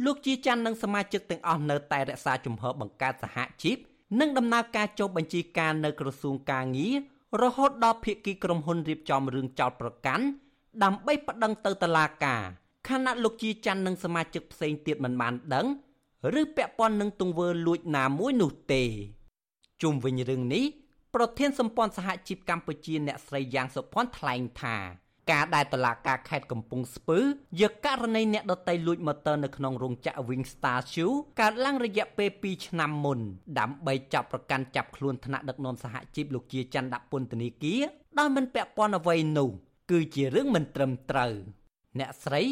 លោកជាច័ន្ទនិងសមាជិកទាំងអស់នៅតែរក្សាជំហរបង្កើតសហជីពនិងដំណើរការចុះបញ្ជីការនៅក្រសួងកាងាររហូតដល់ភាគីក្រុមហ៊ុនរៀបចំរឿងចោតប្រកាន់ដើម្បីប្តឹងទៅតុលាការខណៈលោកជាច័ន្ទនិងសមាជិកផ្សេងទៀតមិនបានដឹងឬពាក់ព័ន្ធនឹងទង្វើលួចណាមួយនោះទេជុំវិញរឿងនេះប្រធានសម្ព័ន្ធសហជីពកម្ពុជាអ្នកស្រីយ៉ាងសុភ័ណ្ឌថ្លែងថា ការដែលតឡាការខេត្តកំពង់ស្ពឺយកករណីអ្នកដតីលួចម៉ូទ័រនៅក្នុងរោងចក្រ Wingstar Shoe កើតឡើងរយៈពេល2ឆ្នាំមុនដើម្បីចាប់ប្រកាន់ចាប់ខ្លួនថ្នាក់ដឹកនាំសហជីពលោកជាច័ន្ទដាក់ពន្ធនាគារដោយមិនពាក់ព័ន្ធអ្វីនោះគឺជារឿងមិនត្រឹមត្រូវអ្នកស្រី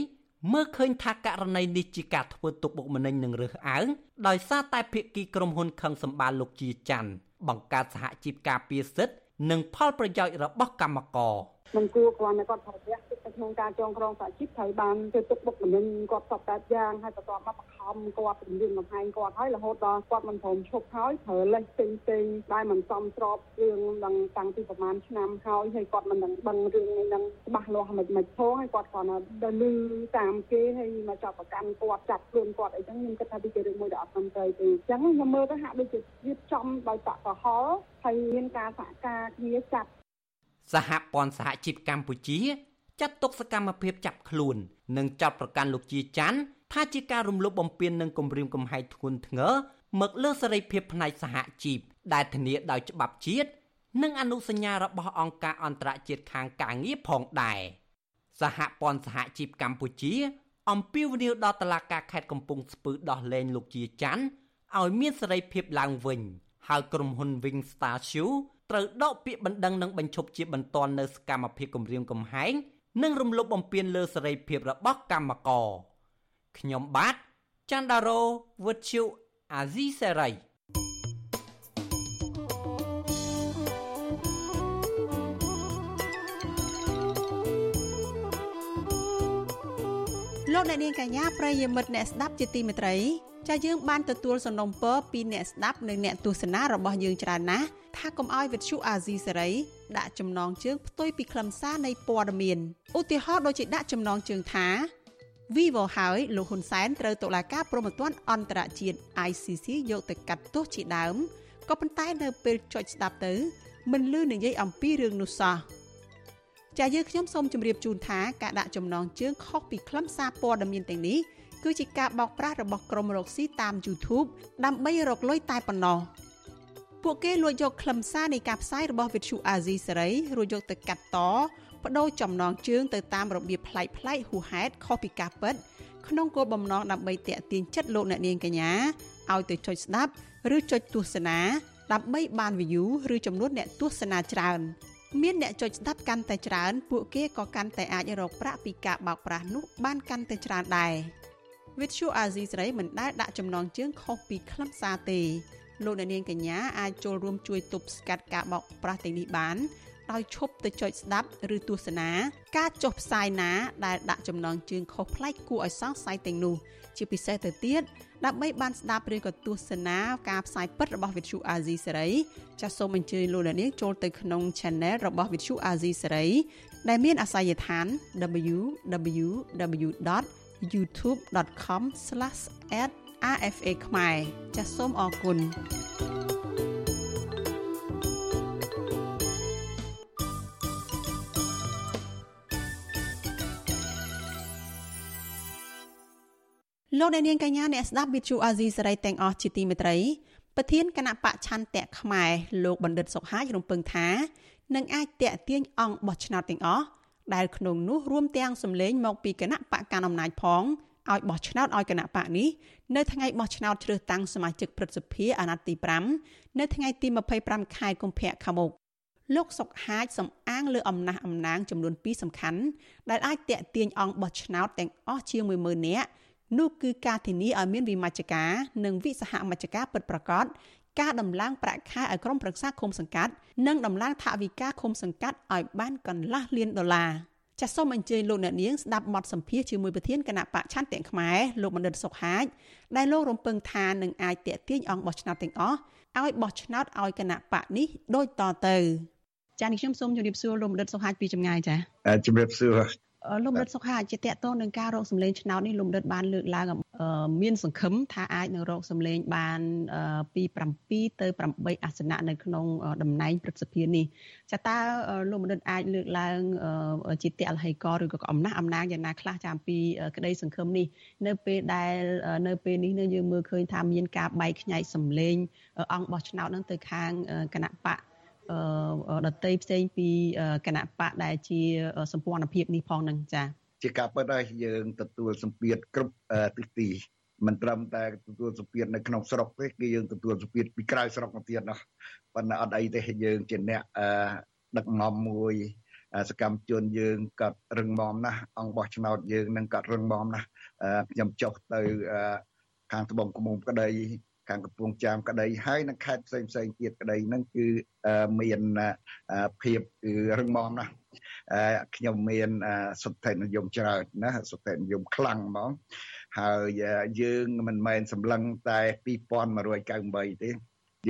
មើលឃើញថាករណីនេះជាការធ្វើទុកបុកម្នេញនឹងរើសអើងដោយសារតែភាគីក្រុមហ៊ុនខឹងសម្បាលោកជាច័ន្ទបង្កើតសហជីពការពារសិទ្ធិ និងផលប្រយោជន៍របស់កម្មករ។មិនគួរគ្រាន់តែគាត់ប្រទះទឹក ក្នុងការចងក្រងសហជីពត្រូវបានធ្វើទុកបុកម្នេញគាត់សពតែយ៉ាងហើយបន្ទាប់មកបង្ខំគាត់ពង្រៀនបង្ហាញគាត់ហើយរហូតដល់គាត់មិនព្រមឈប់ហើយប្រើលេសផ្សេងផ្សេងដែលមិនសមស្របរឿងនឹងតាំងពីប្រហែលឆ្នាំហើយហើយគាត់មិនដឹងដឹងរឿងនេះនឹងច្បាស់លាស់មិនមិនផងហើយគាត់គ្រាន់តែដល់លឺតាមគេហើយមកចាប់ប្រកាន់គាត់ចាប់ខ្លួនគាត់អីចឹងខ្ញុំគិតថាវាជារឿងមួយដែលអត់ត្រឹមត្រូវទេអញ្ចឹងខ្ញុំមើលទៅហាក់ដូចជារៀបចំដោយតកហល់ហើយមានការសហការគ្នាចាត់សហព័ន្ធសហជីពកម្ពុជា ចាត់ទុកសកម្មភាពចាប់ខ្លួន និងចាប់ប្រកាន់លោកជាច័ន្ទថាជាការរំលោភបំពាននិងគំរាមកំហែងធ្ងន់ធ្ងរមកលើសេរីភាពផ្នែកសហជីពដែលធានាដោយច្បាប់ជាតិនិងអនុសញ្ញារបស់អង្គការអន្តរជាតិខាងការងារផងដែរសហព័ន្ធសហជីពកម្ពុជា អំពាវនាវដល់តុលាការខេត្តកំពង់ស្ពឺដោះលែងលោកជាច័ន្ទឲ្យមានសេរីភាពឡើងវិញហើយក្រុមហ៊ុន Wing Star Shoe ត្រូវដកពាក្យបណ្ដឹងនិងបញ្ឈប់ជាបន្ទាន់នៅសកម្មភាពគម្រាមកំហែង និងរំលោភបំពានលើសេរីភាពរបស់កម្មករខ្ញុំបាទច័ន្ទដារោវុទ្ធុអាស៊ីសេរីលោកអ្នកនាងកញ្ញាប្រិយមិត្តអ្នកស្ដាប់ជាទីមេត្រី ចាយើងបានទទួលសំណូមពរពីអ្នកស្ដាប់និងអ្នកទស្សនារបស់យើងច្រើនណាស់ថាកុំឲ្យវិទ្យុអាស៊ីសេរីដាក់ចំណងជើងផ្ទុយពីខ្លឹមសារនៃព័ត៌មានឧទាហរណ៍ដូចជាដាក់ចំណងជើងថា Vivo ហើយលោកហ៊ុនសែនត្រូវតុលាការព្រហ្មទណ្ឌអន្តរជាតិ ICC យកទៅកាត់ទោសជាដើមក៏ប៉ុន្តែនៅពេលចុចស្ដាប់ទៅមិនលឺនិយាយអំពីរឿងនោះសោះចាយើងខ្ញុំសូមជម្រាបជូនថាការដាក់ចំណងជើងខុសពីខ្លឹមសារព័ត៌មានទាំងនេះ គឺជាការបោកប្រាស់របស់ក្រុមរកស៊ីតាម YouTube ដើម្បីរកលុយតែប៉ុណ្ណោះពួកគេលួចយកខ្លឹមសារនៃការផ្សាយរបស់ Vithu Azizi សេរីរួចយកទៅកាត់តបដូរចំណងជើងទៅតាមរបៀបប្លែកប្លែកហួហេតុខុសពីការពិតក្នុងគោលបំណងដើម្បីតាក់ទាញចិត្តលោកអ្នកនាងកញ្ញាឲ្យទៅចុចស្ដាប់ឬចុចទស្សនាដើម្បីបាន view ឬចំនួនអ្នកទស្សនាច្រើនមានអ្នកចុចស្ដាប់កាន់តែច្រើន ពួកគេក៏កាន់តែអាចរកប្រាក់ពីការបោកប្រាស់នោះបានកាន់តែច្រើនដែរ វិទ្យុអាស៊ីសេរីមិនដែលដាក់ចំណងជើងខុសពីខ្លឹមសារទេលោកអ្នកនាងកញ្ញាអាចចូលរួមជួយទប់ស្កាត់ការបោកប្រាស់ទាំងនេះបានដោយឈប់ទៅចុចស្ដាប់ឬទស្សនាការចុះផ្សាយណាដែលដាក់ចំណងជើងខុសប្លែកគួរឲ្យសង្ស័យទាំងនោះជាពិសេសទៅទៀតដើម្បីបានស្ដាប់ឬក៏ទស្សនាការផ្សាយពិតរបស់ Vithu Azizi សេរីចាសសូមអញ្ជើញលោកអ្នកនាងចូលទៅក្នុង Channel របស់ Vithu Azizi សេរីដែលមានអាសយដ្ឋាន www.youtube.com/ad RFA ខ្មែរចាសសូមអរគុណលោកអ្នកនាងកញ្ញាអ្នកស្ដាប់វិទ្យុអាស៊ីសេរីទាំងអស់ជាទីមេត្រីប្រធានគណៈបកឆន្ទៈខ្មែរលោកបណ្ឌិតសុខាចរំពឹងថានឹងអាចតេទៀងអង្គបោះឆ្នោតទាំងអស់ ដែលក្នុងនោះរួមទាំងសម្លេងមកពីគណៈបកកណ្ដាលអំណាចផងឲ្យបោះឆ្នោតឲ្យគណៈបកនេះនៅថ្ងៃបោះឆ្នោតជ្រើសតាំងសមាជិកព្រឹទ្ធសភាអាណត្តិទី5នៅថ្ងៃទី25ខែកុម្ភៈខាងមុខលោកសុកហាជសំអាងលើអំណះអំណាងចំនួន2សំខាន់ដែលអាចតេទៀងអង្គបោះឆ្នោតទាំងអស់ជាង10000នាក់នោះគឺការធានាឲ្យមានវិមជ្ឈការនិងវិសហមជ្ឈការពិតប្រាកដ ការដំឡើងប្រាក់ខែឲ្យក្រុមប្រឹក្សាឃុំសង្កាត់និងដំឡើងថវិកាឃុំសង្កាត់ឲ្យបានកន្លះលានដុល្លារចាសសូមអញ្ជើញលោកអ្នកនាងស្ដាប់បទសម្ភាសជាមួយប្រធានគណៈបកឆន្ទៈខ្មែរលោកបណ្ឌិតសុកហាជដែលលោករំពឹងថានឹងអាចតេទៀងអង្គបោះឆ្នោតទាំងអស់ឲ្យបោះឆ្នោតឲ្យគណៈបកនេះដូចតទៅចា៎នេះខ្ញុំសូមជម្រាបសួរលោកបណ្ឌិតសុកហាជពីចម្ងាយចា៎ជម្រាបសួរ លោកមរិតសុខាជាតកតនឹងការរកសម្លេងឆ្នោតនេះលោកមរិតបានលើកឡើងមានសង្ឃឹមថាអាចនឹងរកសម្លេងបានពី7ទៅ8អាសនៈនៅក្នុងតំណែងព្រឹទ្ធសភានេះចាតើលោកមរិតអាចលើកឡើងជាតកលហិកឬក៏អំណះអំណាងយ៉ាងណាខ្លះចាអំពីក្តីសង្ឃឹមនេះនៅពេលដែលនៅពេលនេះយើងមើលឃើញថាមានការបែកខ្ញែកសម្លេងអង្គបោះឆ្នោតនឹងទៅខាងគណៈបក ដតីផ្សេងពីគណៈបកដែលជាសម្ព័ន្ធភាពនេះផងនឹងចា៎ជាការពិតហើយយើងទទួលសម្ពាធគ្រប់ទិសទីមិនត្រឹមតែទទួលសម្ពាធនៅក្នុងស្រុកទេគឺយើងទទួលសម្ពាធពីក្រៅស្រុកមកទៀតនោះប៉ុន្តែអត់អីទេយើងជាអ្នកដឹកនាំមួយសកម្មជនយើងក៏រឹងមាំណាស់អង្គបោះឆ្នោតយើងនឹងក៏រឹងមាំណាស់ខ្ញុំចុះទៅខាងត្បូងក្មុំក្តី ខាងកំពង់ចាមក្តីហើយនៅខេត្តផ្សេងផ្សេងទៀតក្តីហ្នឹងគឺមានភាពគឺរឹងមាំណាស់ខ្ញុំមានសុទ្ធិនិយមច្រើនណាសុទ្ធិនិយមខ្លាំងហ្មងហើយយើងមិនមែនសម្លឹងតែ2198ទេ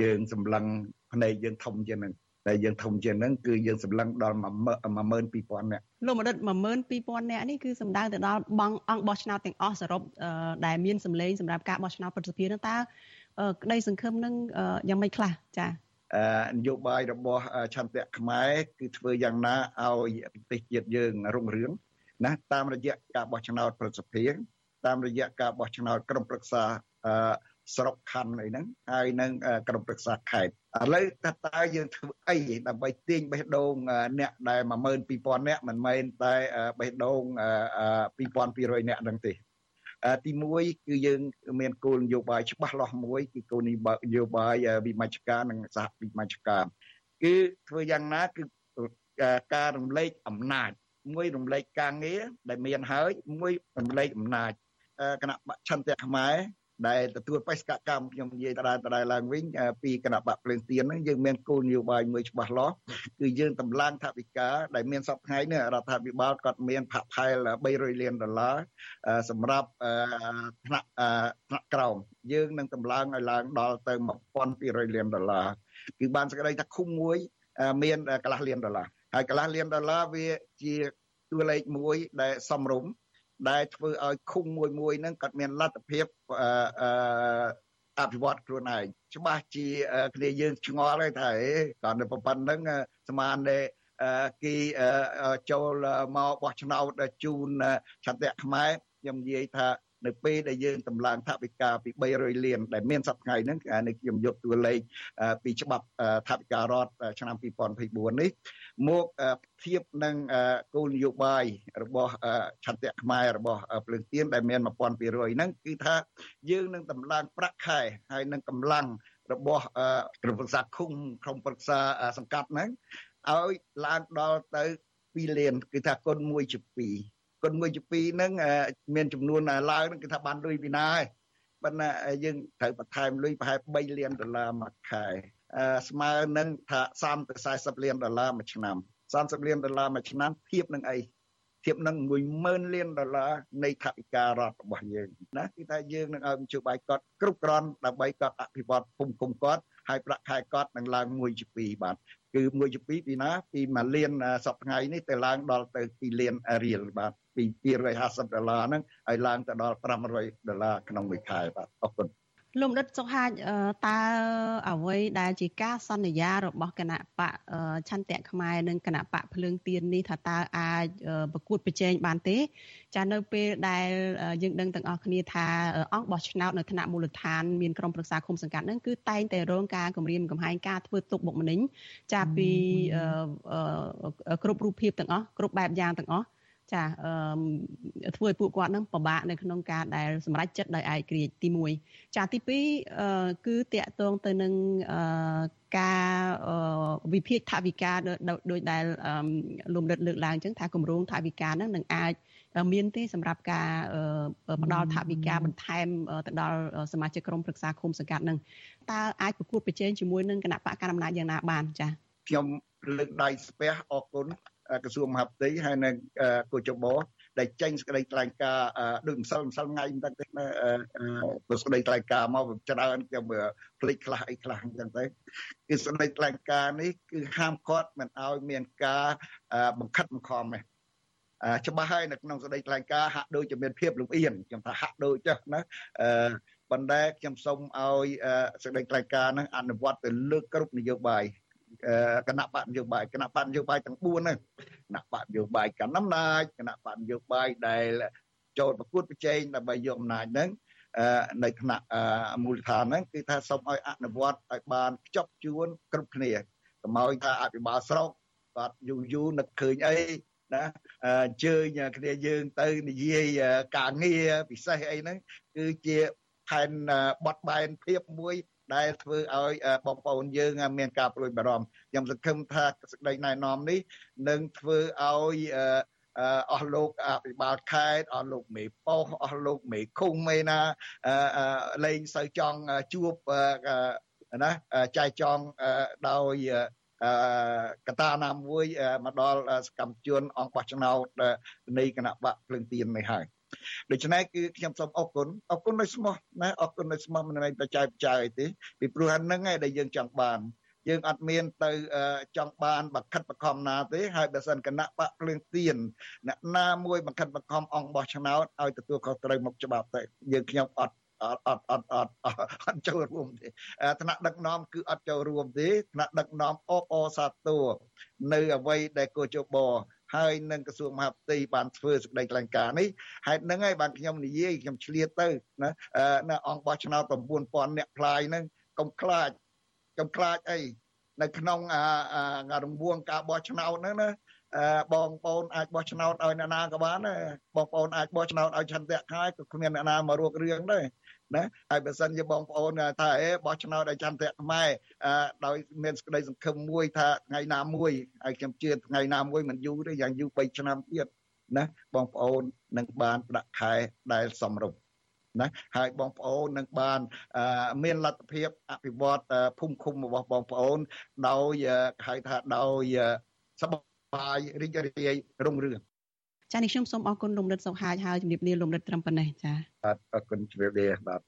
យើងសម្លឹងភ្នែកយើងធំជាងហ្នឹងតែយើងធំជាងហ្នឹងគឺយើងសម្លឹងដល់12000នាក់លោកមនិត12000នាក់នេះគឺសំដៅទៅដល់បងអង្គបោះឆ្នោតទាំងអស់សរុបដែលមានសម្លេងសម្រាប់ការបោះឆ្នោតប្រសិទ្ធភាពនោះតើ ក្តីសង្ឃឹមនឹងយ៉ាងម៉េចខ្លះចា៎នយោបាយរបស់ឆន្ទៈខ្មែរគឺធ្វើយ៉ាងណាឲ្យប្រទេសជាតិយើងរុងរឿងណាតាមរយៈការបោះឆ្នោតប្រសិទ្ធភាពតាមរយៈការបោះឆ្នោតក្រុមប្រឹក្សាស្រុកខណ្ឌអីហ្នឹងហើយនឹងក្រុមប្រឹក្សាខេត្តឥឡូវតើតើយើងធ្វើអីដើម្បីទាញបេះដូងអ្នកដែល12000អ្នកមិនមែនតែបេះដូង2200អ្នកហ្នឹងទេ ទី1គឺយើងមានគោលនយោបាយច្បាស់លាស់មួយគឺគោលនយោបាយវិមជ្ឈការនិងសហវិមជ្ឈការគឺធ្វើយ៉ាងណាគឺការរំលែកអំណាចមួយរំលែកការងារដែលមានហើយមួយរំលែកអំណាចគណៈបច្ឆន្ទៈខ្មែរ ដែលទទួលបេសកកម្មខ្ញុំនិយាយដដែលដដែលឡើងវិញពីគណៈបកភ្លើងទៀនហ្នឹងយើងមានគោលនយោបាយមួយច្បាស់លាស់គឺយើងតម្លើងថវិកាដែលមានសពថ្ងៃនេះរដ្ឋាភិបាលគាត់មានផាក់ផែល300លានដុល្លារសម្រាប់ថ្នាក់ថ្នាក់ក្រោមយើងនឹងតម្លើងឲ្យឡើងដល់ទៅ1200លានដុល្លារគឺបានសេចក្តីថាឃុំមួយមានកន្លះលានដុល្លារហើយកន្លះលានដុល្លារវាជាតួលេខមួយដែលសំរុំ ដែលធ្វើឲ្យឃុំមួយមួយហ្នឹងគាត់មានលទ្ធភាពអឺអភិវឌ្ឍខ្លួនឯងច្បាស់ជាគ្នាយើងឆ្ងល់ហើយថាអេគាត់នៅប៉ុណ្្នឹងស្មានតែគេចូលមកបោះឆ្នោតជូនឆន្ទៈខ្មែរខ្ញុំនិយាយថា នៅពេលដែលយើងតម្លើងថវិកាពី300លានដែលមានសប្តាហ៍ហ្នឹងនេះខ្ញុំយកតួលេខពីច្បាប់ថវិការដ្ឋឆ្នាំ2024នេះមកធៀបនឹងគោលនយោបាយរបស់ឆន្ទៈខ្មែររបស់ភ្លើងទៀនដែលមាន1200ហ្នឹងគឺថាយើងនឹងតម្លើងប្រាក់ខែហើយនឹងកម្លាំងរបស់ក្រុមប្រឹក្សាឃុំក្រុមប្រឹក្សាសង្កាត់ហ្នឹងឲ្យឡើងដល់ទៅ2លានគឺថាគុណ1ជា2 គុណ1ជា2ហ្នឹងមានចំនួនឡើងហ្នឹងគឺថាបានលុយពីណាហើយប៉ុន្តែយើងត្រូវបន្ថែមលុយប្រហែល3លានដុល្លារមួយខែស្មើនឹងថា30ទៅ40លានដុល្លារមួយឆ្នាំ30លានដុល្លារមួយឆ្នាំធៀបនឹងអីធៀបនឹង10000លានដុល្លារនៃថវិការដ្ឋរបស់យើងណាគឺថាយើងនឹងឲ្យមជ្ឈបាយគាត់គ្រប់គ្រាន់ដើម្បីគាត់អភិវឌ្ឍភូមិគុំគាត់ហើយប្រាក់ខែគាត់នឹងឡើង1ជា2បាទ គឺ1ជា2ពីណាពី1លានសប្តាហ៍នេះទៅឡើងដល់ទៅ2លានរៀលបាទពី250ដុល្លារហ្នឹងឲ្យឡើងទៅដល់500ដុល្លារក្នុងមួយខែបាទអរគុណ លោកដិតសុខាចតើអ្វីដែលជាការសន្យារបស់គណៈបកឆន្ទៈខ្មែរនិងគណៈបកភ្លើងទៀននេះថាតើអាចប្រកួតប្រជែងបានទេ ចានៅពេលដែលយើងដឹងទាំងអស់គ្នាថាអង្គបោះឆ្នោតនៅថ្នាក់មូលដ្ឋានមានក្រុមប្រឹក្សាគុំសង្កាត់ហ្នឹងគឺតែងតែរងការគម្រាមកំហែងការធ្វើទុកបុកម្នេញចាពីគ្រប់រូបភាពទាំងអស់គ្រប់បែបយ៉ាងទាំងអស់ ចាអឺធ្វើឲ្យពួកគាត់នឹងពិបាកនៅក្នុងការដែលសម្រេចចិត្តដោយឯករាជ្យទី1ចាទី2គឺតកតងទៅនឹងការវិភាគថវិកាដោយដែលលំរិតលើកឡើងអញ្ចឹងថាគម្រោងថវិកាហ្នឹងនឹងអាចមានទេសម្រាប់ការផ្ដល់ថវិកាបន្ថែមទៅដល់សមាជិកក្រុមប្រឹក្សាឃុំសង្កាត់នឹងតើអាចប្រកួតប្រជែងជាមួយនឹងគណៈបកកណ្ដាលអំណាចយ៉ាងណាបានចា៎ខ្ញុំលើកដៃស្ពះអរគុណ ក្រសួងមហាផ្ទៃហើយនៅគូចបោដែលចេញសេចក្តីថ្លែងការណ៍ដូចម្សិលម្សិលថ្ងៃហ្នឹងទៅណាសេចក្តីថ្លែងការណ៍មកច្រើនខ្ញុំភ្លេចខ្លះអីខ្លះអញ្ចឹងទៅគឺសេចក្តីថ្លែងការណ៍នេះគឺហាមឃាត់មិនឲ្យមានការបង្ខិតបង្ខំទេច្បាស់ហើយនៅក្នុងសេចក្តីថ្លែងការណ៍ហាក់ដូចជាមានភាពលំអៀងខ្ញុំថាហាក់ដូចចឹងណាអឺបណ្ដែខ្ញុំសូមឲ្យសេចក្តីថ្លែងការណ៍ហ្នឹងអនុវត្តទៅលើគ្រប់នយោបាយ គណៈបកនយោបាយគណៈបកនយោបាយទាំង4ហ្នឹងគណៈបកនយោបាយកណ្ដាលអំណាចគណៈបកនយោបាយដែលចូលប្រកួតប្រជែងដើម្បីយកអំណាចហ្នឹងនៅថ្នាក់មូលដ្ឋានហ្នឹងគឺថាសូមឲ្យអនុវត្តឲ្យបានខ្ជាប់ខ្ជួនគ្រប់គ្នាកុំឲ្យថាអភិបាលស្រុកបាទយូរយូរនឹកឃើញអីណាអញ្ជើញគ្នាយើងទៅនិយាយការងារពិសេសអីហ្នឹងគឺជាផែនបត់បែនភាពមួយ ដែលធ្វើឲ្យបងប្អូនយើងមានការព្រួយបារម្ភខ្ញុំសង្ឃឹមថាសេចក្តីណែនាំនេះនឹងធ្វើឲ្យអស់លោកអភិបាលខេត្តអស់លោកមេប៉ុសអស់លោកមេឃុំមេណាលែងសូវចង់ជួបណាចែកចង់ដោយកតាណាមួយមកដល់សកម្មជនអង្គបោះឆ្នោតនៃគណៈបកភ្លឹងទៀននេះហើយ ដូច្នេះគឺខ្ញុំសូមអរគុណអរគុណដោយស្មោះណាអរគុណដោយស្មោះមិនមែនបច្ច័យបច្ច័យទេពីព្រោះហ្នឹងឯងដែលយើងចង់បានយើងអត់មានទៅចង់បានបខិតបខំណាទេហើយបើសិនគណៈបកភ្លើងទៀនអ្នកណាមួយបខិតបខំអង្គបោះឆ្នោតឲ្យទទួលខុសត្រូវមុខច្បាប់ទៅយើងខ្ញុំអត់អត់អត់អត់អត់អត់ចូលរួមទេថ្នាក់ដឹកនាំគឺអត់ចូលរួមទេថ្នាក់ដឹកនាំអបអសាទរនៅអ្វីដែលកោជប ហើយនឹងក្រសួងមហាផ្ទៃបានធ្វើសេចក្តីថ្លែងការណ៍នេះហេតុហ្នឹងហើយបានខ្ញុំនិយាយខ្ញុំឆ្លៀតទៅណានៅអង្គបោះឆ្នោត9000អ្នកផ្លាយហ្នឹងកុំខ្លាចកុំខ្លាចអីនៅក្នុងរង្វង់ការបោះឆ្នោតហ្នឹងណាបងប្អូនអាចបោះឆ្នោតឲ្យអ្នកណាក៏បានដែរបងប្អូនអាចបោះឆ្នោតឲ្យឆន្ទៈខាយក៏គ្មានអ្នកណាមករួបរឿងដែរ ណាហើយបើសិនជាបងប្អូនថាអេបោះឆ្នោតឲ្យចន្ទៈខ្មែរដោយមានសេចក្តីសង្ឃឹមមួយថាថ្ងៃណាមួយហើយខ្ញុំជឿថ្ងៃណាមួយមិនយូរទេយ៉ាងយូរ3ឆ្នាំទៀតណាបងប្អូននឹងបានប្រាក់ខែដែលសមរម្យណាហើយបងប្អូននឹងបានមានលទ្ធភាពអភិវឌ្ឍភូមិឃុំរបស់បងប្អូន ដោយហៅថាដោយសបាយរីករាយរុងរឿង ចានេះខ្ញុំសូមអរគុណលោករិទ្ធសុខហាយហើយជំរាបលាលោករិទ្ធត្រឹមប៉ុណ្ណេះចាបាទអរគុណជំរាបលាបាទ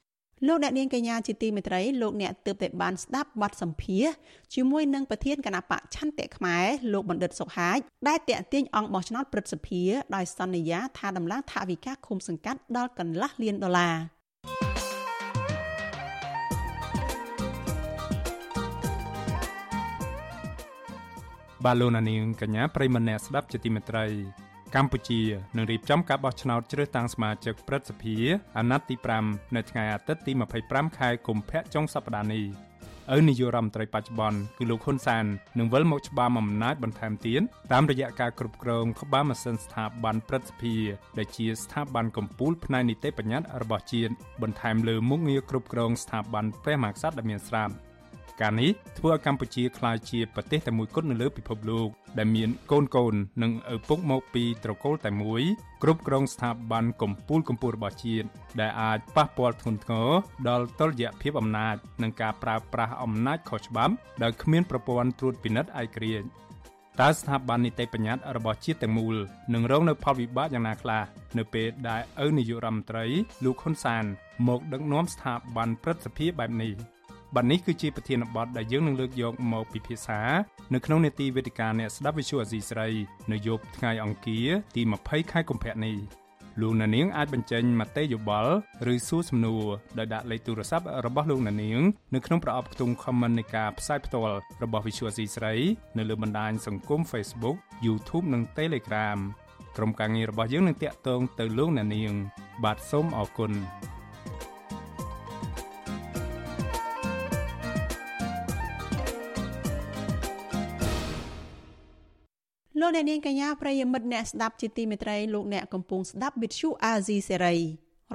លោកអ្នកនាងកញ្ញាជាទីមេត្រីលោកអ្នកទើបតែបានស្ដាប់បទសម្ភាសជាមួយនឹងប្រធានគណៈបកឆន្ទៈខ្មែរលោកបណ្ឌិតសុខហាជដែលតាក់ទាញអង្គបោះឆ្នោតព្រឹទ្ធសភាដោយសន្យាថាដំឡើងថវិកាឃុំសង្កាត់ដល់កន្លះលានដុល្លារបាឡូណានីងកញ្ញាប្រិមម្នាក់ស្ដាប់ជាទីមេត្រី កម្ពុជានឹងរៀបចំការបោះឆ្នោតជ្រើសតាំងសមាជិកព្រឹទ្ធសភាអាណត្តិទី5នៅថ្ងៃអាទិត្យទី25ខែកុម្ភៈចុងសប្តាហ៍នេះឪនាយករដ្ឋមន្ត្រីបច្ចុប្បន្នគឺលោកហ៊ុនសាននឹងវិលមកច្បាមអំណាចបន្ថែមទៀតតាមរយៈការគ្រប់គ្រងក្បាលម៉ាស៊ីនស្ថាប័នព្រឹទ្ធសភាដែលជាស្ថាប័នកម្ពុជាផ្នែកនីតិបញ្ញត្តិរបស់ជាតិបន្ថែមលើមុខងារគ្រប់គ្រងស្ថាប័នព្រះមហាក្សត្រដែលមានស្រាប់។ ការនេះធ្វើឲ្យកម្ពុជាក្លាយជាប្រទេសតែមួយគត់នៅលើពិភពលោក ដែលមានកូនកូននិងឪពុកមកពីត្រកូលតែមួយគ្រប់គ្រងស្ថាប័នកម្ពុជាកម្ពុជារបស់ជាតិដែលអាចប៉ះពាល់ធ្ងន់ធ្ងរដល់តុល្យភាពអំណាចនិងការប្រើប្រាស់អំណាចខុសច្បាប់ដោយគ្មានប្រព័ន្ធត្រួតពិនិត្យឯករាជ្យតើស្ថាប័ននីតិបញ្ញត្តិរបស់ជាតិទាំងមូលនឹងរងនៅផលវិបាកយ៉ាងណាខ្លះនៅពេលដែលឪនាយករដ្ឋមន្ត្រីលោកហ៊ុនសានមកដឹកនាំស្ថាប័នព្រឹទ្ធសភាបែបនេះ។ បាទនេះគឺជាប្រធានបទដែលយើងនឹងលើកយកមកពិភាក្សានៅក្នុងនេតិវេទិកាអ្នកស្ដាប់វិទ្យុអាស៊ីស្រីនៅយប់ថ្ងៃអង្គារទី20ខែកុម្ភៈនេះលោកអ្នកនាងអាចបញ្ចេញមតិយោបល់ឬសួរសំណួរដោយដាក់លេខទូរស័ព្ទរបស់លោកអ្នកនាងនៅក្នុងប្រអប់ខ្ទង់ comment នៃការផ្សាយផ្ទាល់របស់ Visual C ស្រីនៅលើបណ្ដាញសង្គម Facebook YouTube និង Telegram ក្រុមការងាររបស់យើងនឹងតាក់ទងទៅលោកអ្នកនាង បាទសូមអរគុណ លោកអ្នកនាងកញ្ញាប្រិយមិត្តអ្នកស្ដាប់ជាទីមេត្រីលោកអ្នកកំពុងស្ដាប់វិទ្យុអាស៊ីសេរី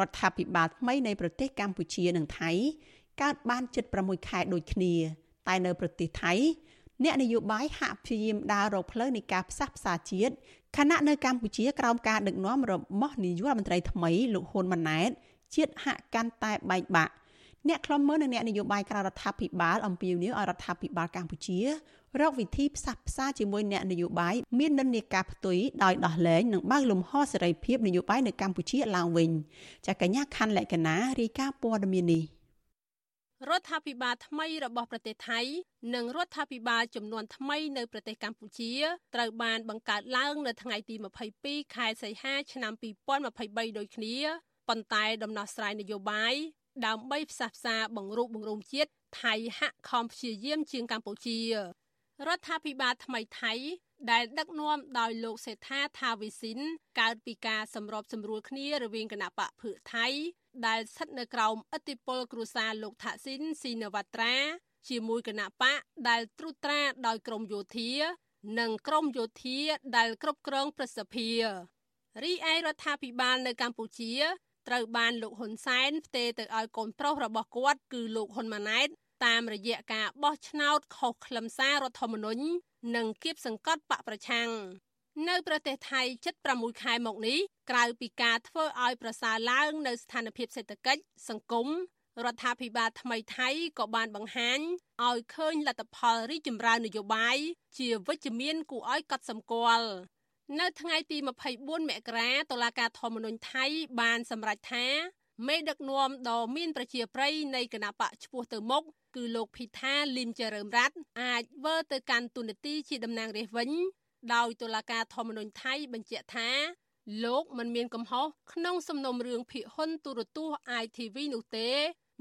រដ្ឋាភិបាលថ្មីនៃប្រទេសកម្ពុជានិងថៃកើតបានជិត6ខែដូចគ្នា តែនៅប្រទេសថៃ អ្នកនយោបាយហាក់ព្យាយាមដើររកផ្លូវនៃការផ្សះផ្សាជាតិខណៈនៅកម្ពុជាក្រោមការដឹកនាំរបស់នាយករដ្ឋមន្ត្រីថ្មីលោកហ៊ុនម៉ាណែតជាតិហាក់កាន់តែបែកបាក់អ្នកខ្លំមើលនិងអ្នកនយោបាយក្រៅរដ្ឋាភិបាលអំពាវនាវឲ្យរដ្ឋាភិបាលកម្ពុជា រកវិធីផ្សះផ្សាជាមួយអ្នកនយោបាយមាននិន្នាការផ្ទុយដោយដោះលែងនិងបើកលំហសេរីភាពនយោបាយនៅកម្ពុជាឡើងវិញចាកញ្ញាខាន់លក្ខណារាយការណ៍ព័ត៌មាននេះរដ្ឋាភិបាលថ្មីរបស់ប្រទេសថៃ និងរដ្ឋាភិបាលចំនួនថ្មីនៅប្រទេសកម្ពុជាត្រូវបានបង្កើតឡើងនៅថ្ងៃទី22ខែសីហាឆ្នាំ2023ដូចគ្នាប៉ុន្តែដំណោះស្រាយនយោបាយដើម្បីផ្សះផ្សាបង្រួបបង្រួមជាតិថៃហាក់ខំព្យាយាមជាងកម្ពុជា រដ្ឋាភិបាលថ្មីថៃដែលដឹកនាំដោយលោកសេដ្ឋាថាវិសិនកើតពីការសម្របសម្រួលគ្នារវាងគណៈបកភឿថៃ ដែលស្ថិតនៅក្រោមឥទ្ធិពលគ្រួសារលោកថាក់ស៊ីនស៊ីនវត្រា ជាមួយគណៈបកដែលត្រួតត្រាដោយក្រមយោធា និងក្រមយោធាដែលគ្រប់គ្រងប្រសិទ្ធភាពរីឯរដ្ឋាភិបាលនៅកម្ពុជាត្រូវបានលោកហ៊ុនសែនផ្ទេរទៅឲ្យកូនប្រុសរបស់គាត់គឺលោកហ៊ុនម៉ាណែត តាមរយៈការបោះឆ្នោតខុសខ្លឹមសាររដ្ឋធម្មនុញ្ញនិងគៀបសង្កត់បកប្រឆាំងនៅប្រទេសថៃជិត6ខែមកនេះក្រៅពីការធ្វើឲ្យប្រសើរឡើងនៅស្ថានភាពសេដ្ឋកិច្ចសង្គមរដ្ឋាភិបាលថ្មីថៃក៏បានបង្ហាញឲ្យឃើញលទ្ធផលរីកចម្រើននយោបាយជាវិជ្ជមានគួរឲ្យកត់សម្គាល់នៅថ្ងៃទី24មករាតុលាការធម្មនុញ្ញថៃបានសម្រេចថា មេដឹកនាំដ៏មានប្រជាប្រិយនៃគណៈបកឈ្មោះទៅមុខគឺលោកភីថាលីមចរើមរ័ត្នអាចវើទៅកាន់ទូនាទីជាតំណាងរាស្ត្រវិញ ដោយតុលាការធម្មនុញ្ញថៃបញ្ជាក់ថា លោកមិនមានកំហុសក្នុងសំណុំរឿងភិហ៊ុនទូរទស្សន៍ ITV នោះទេ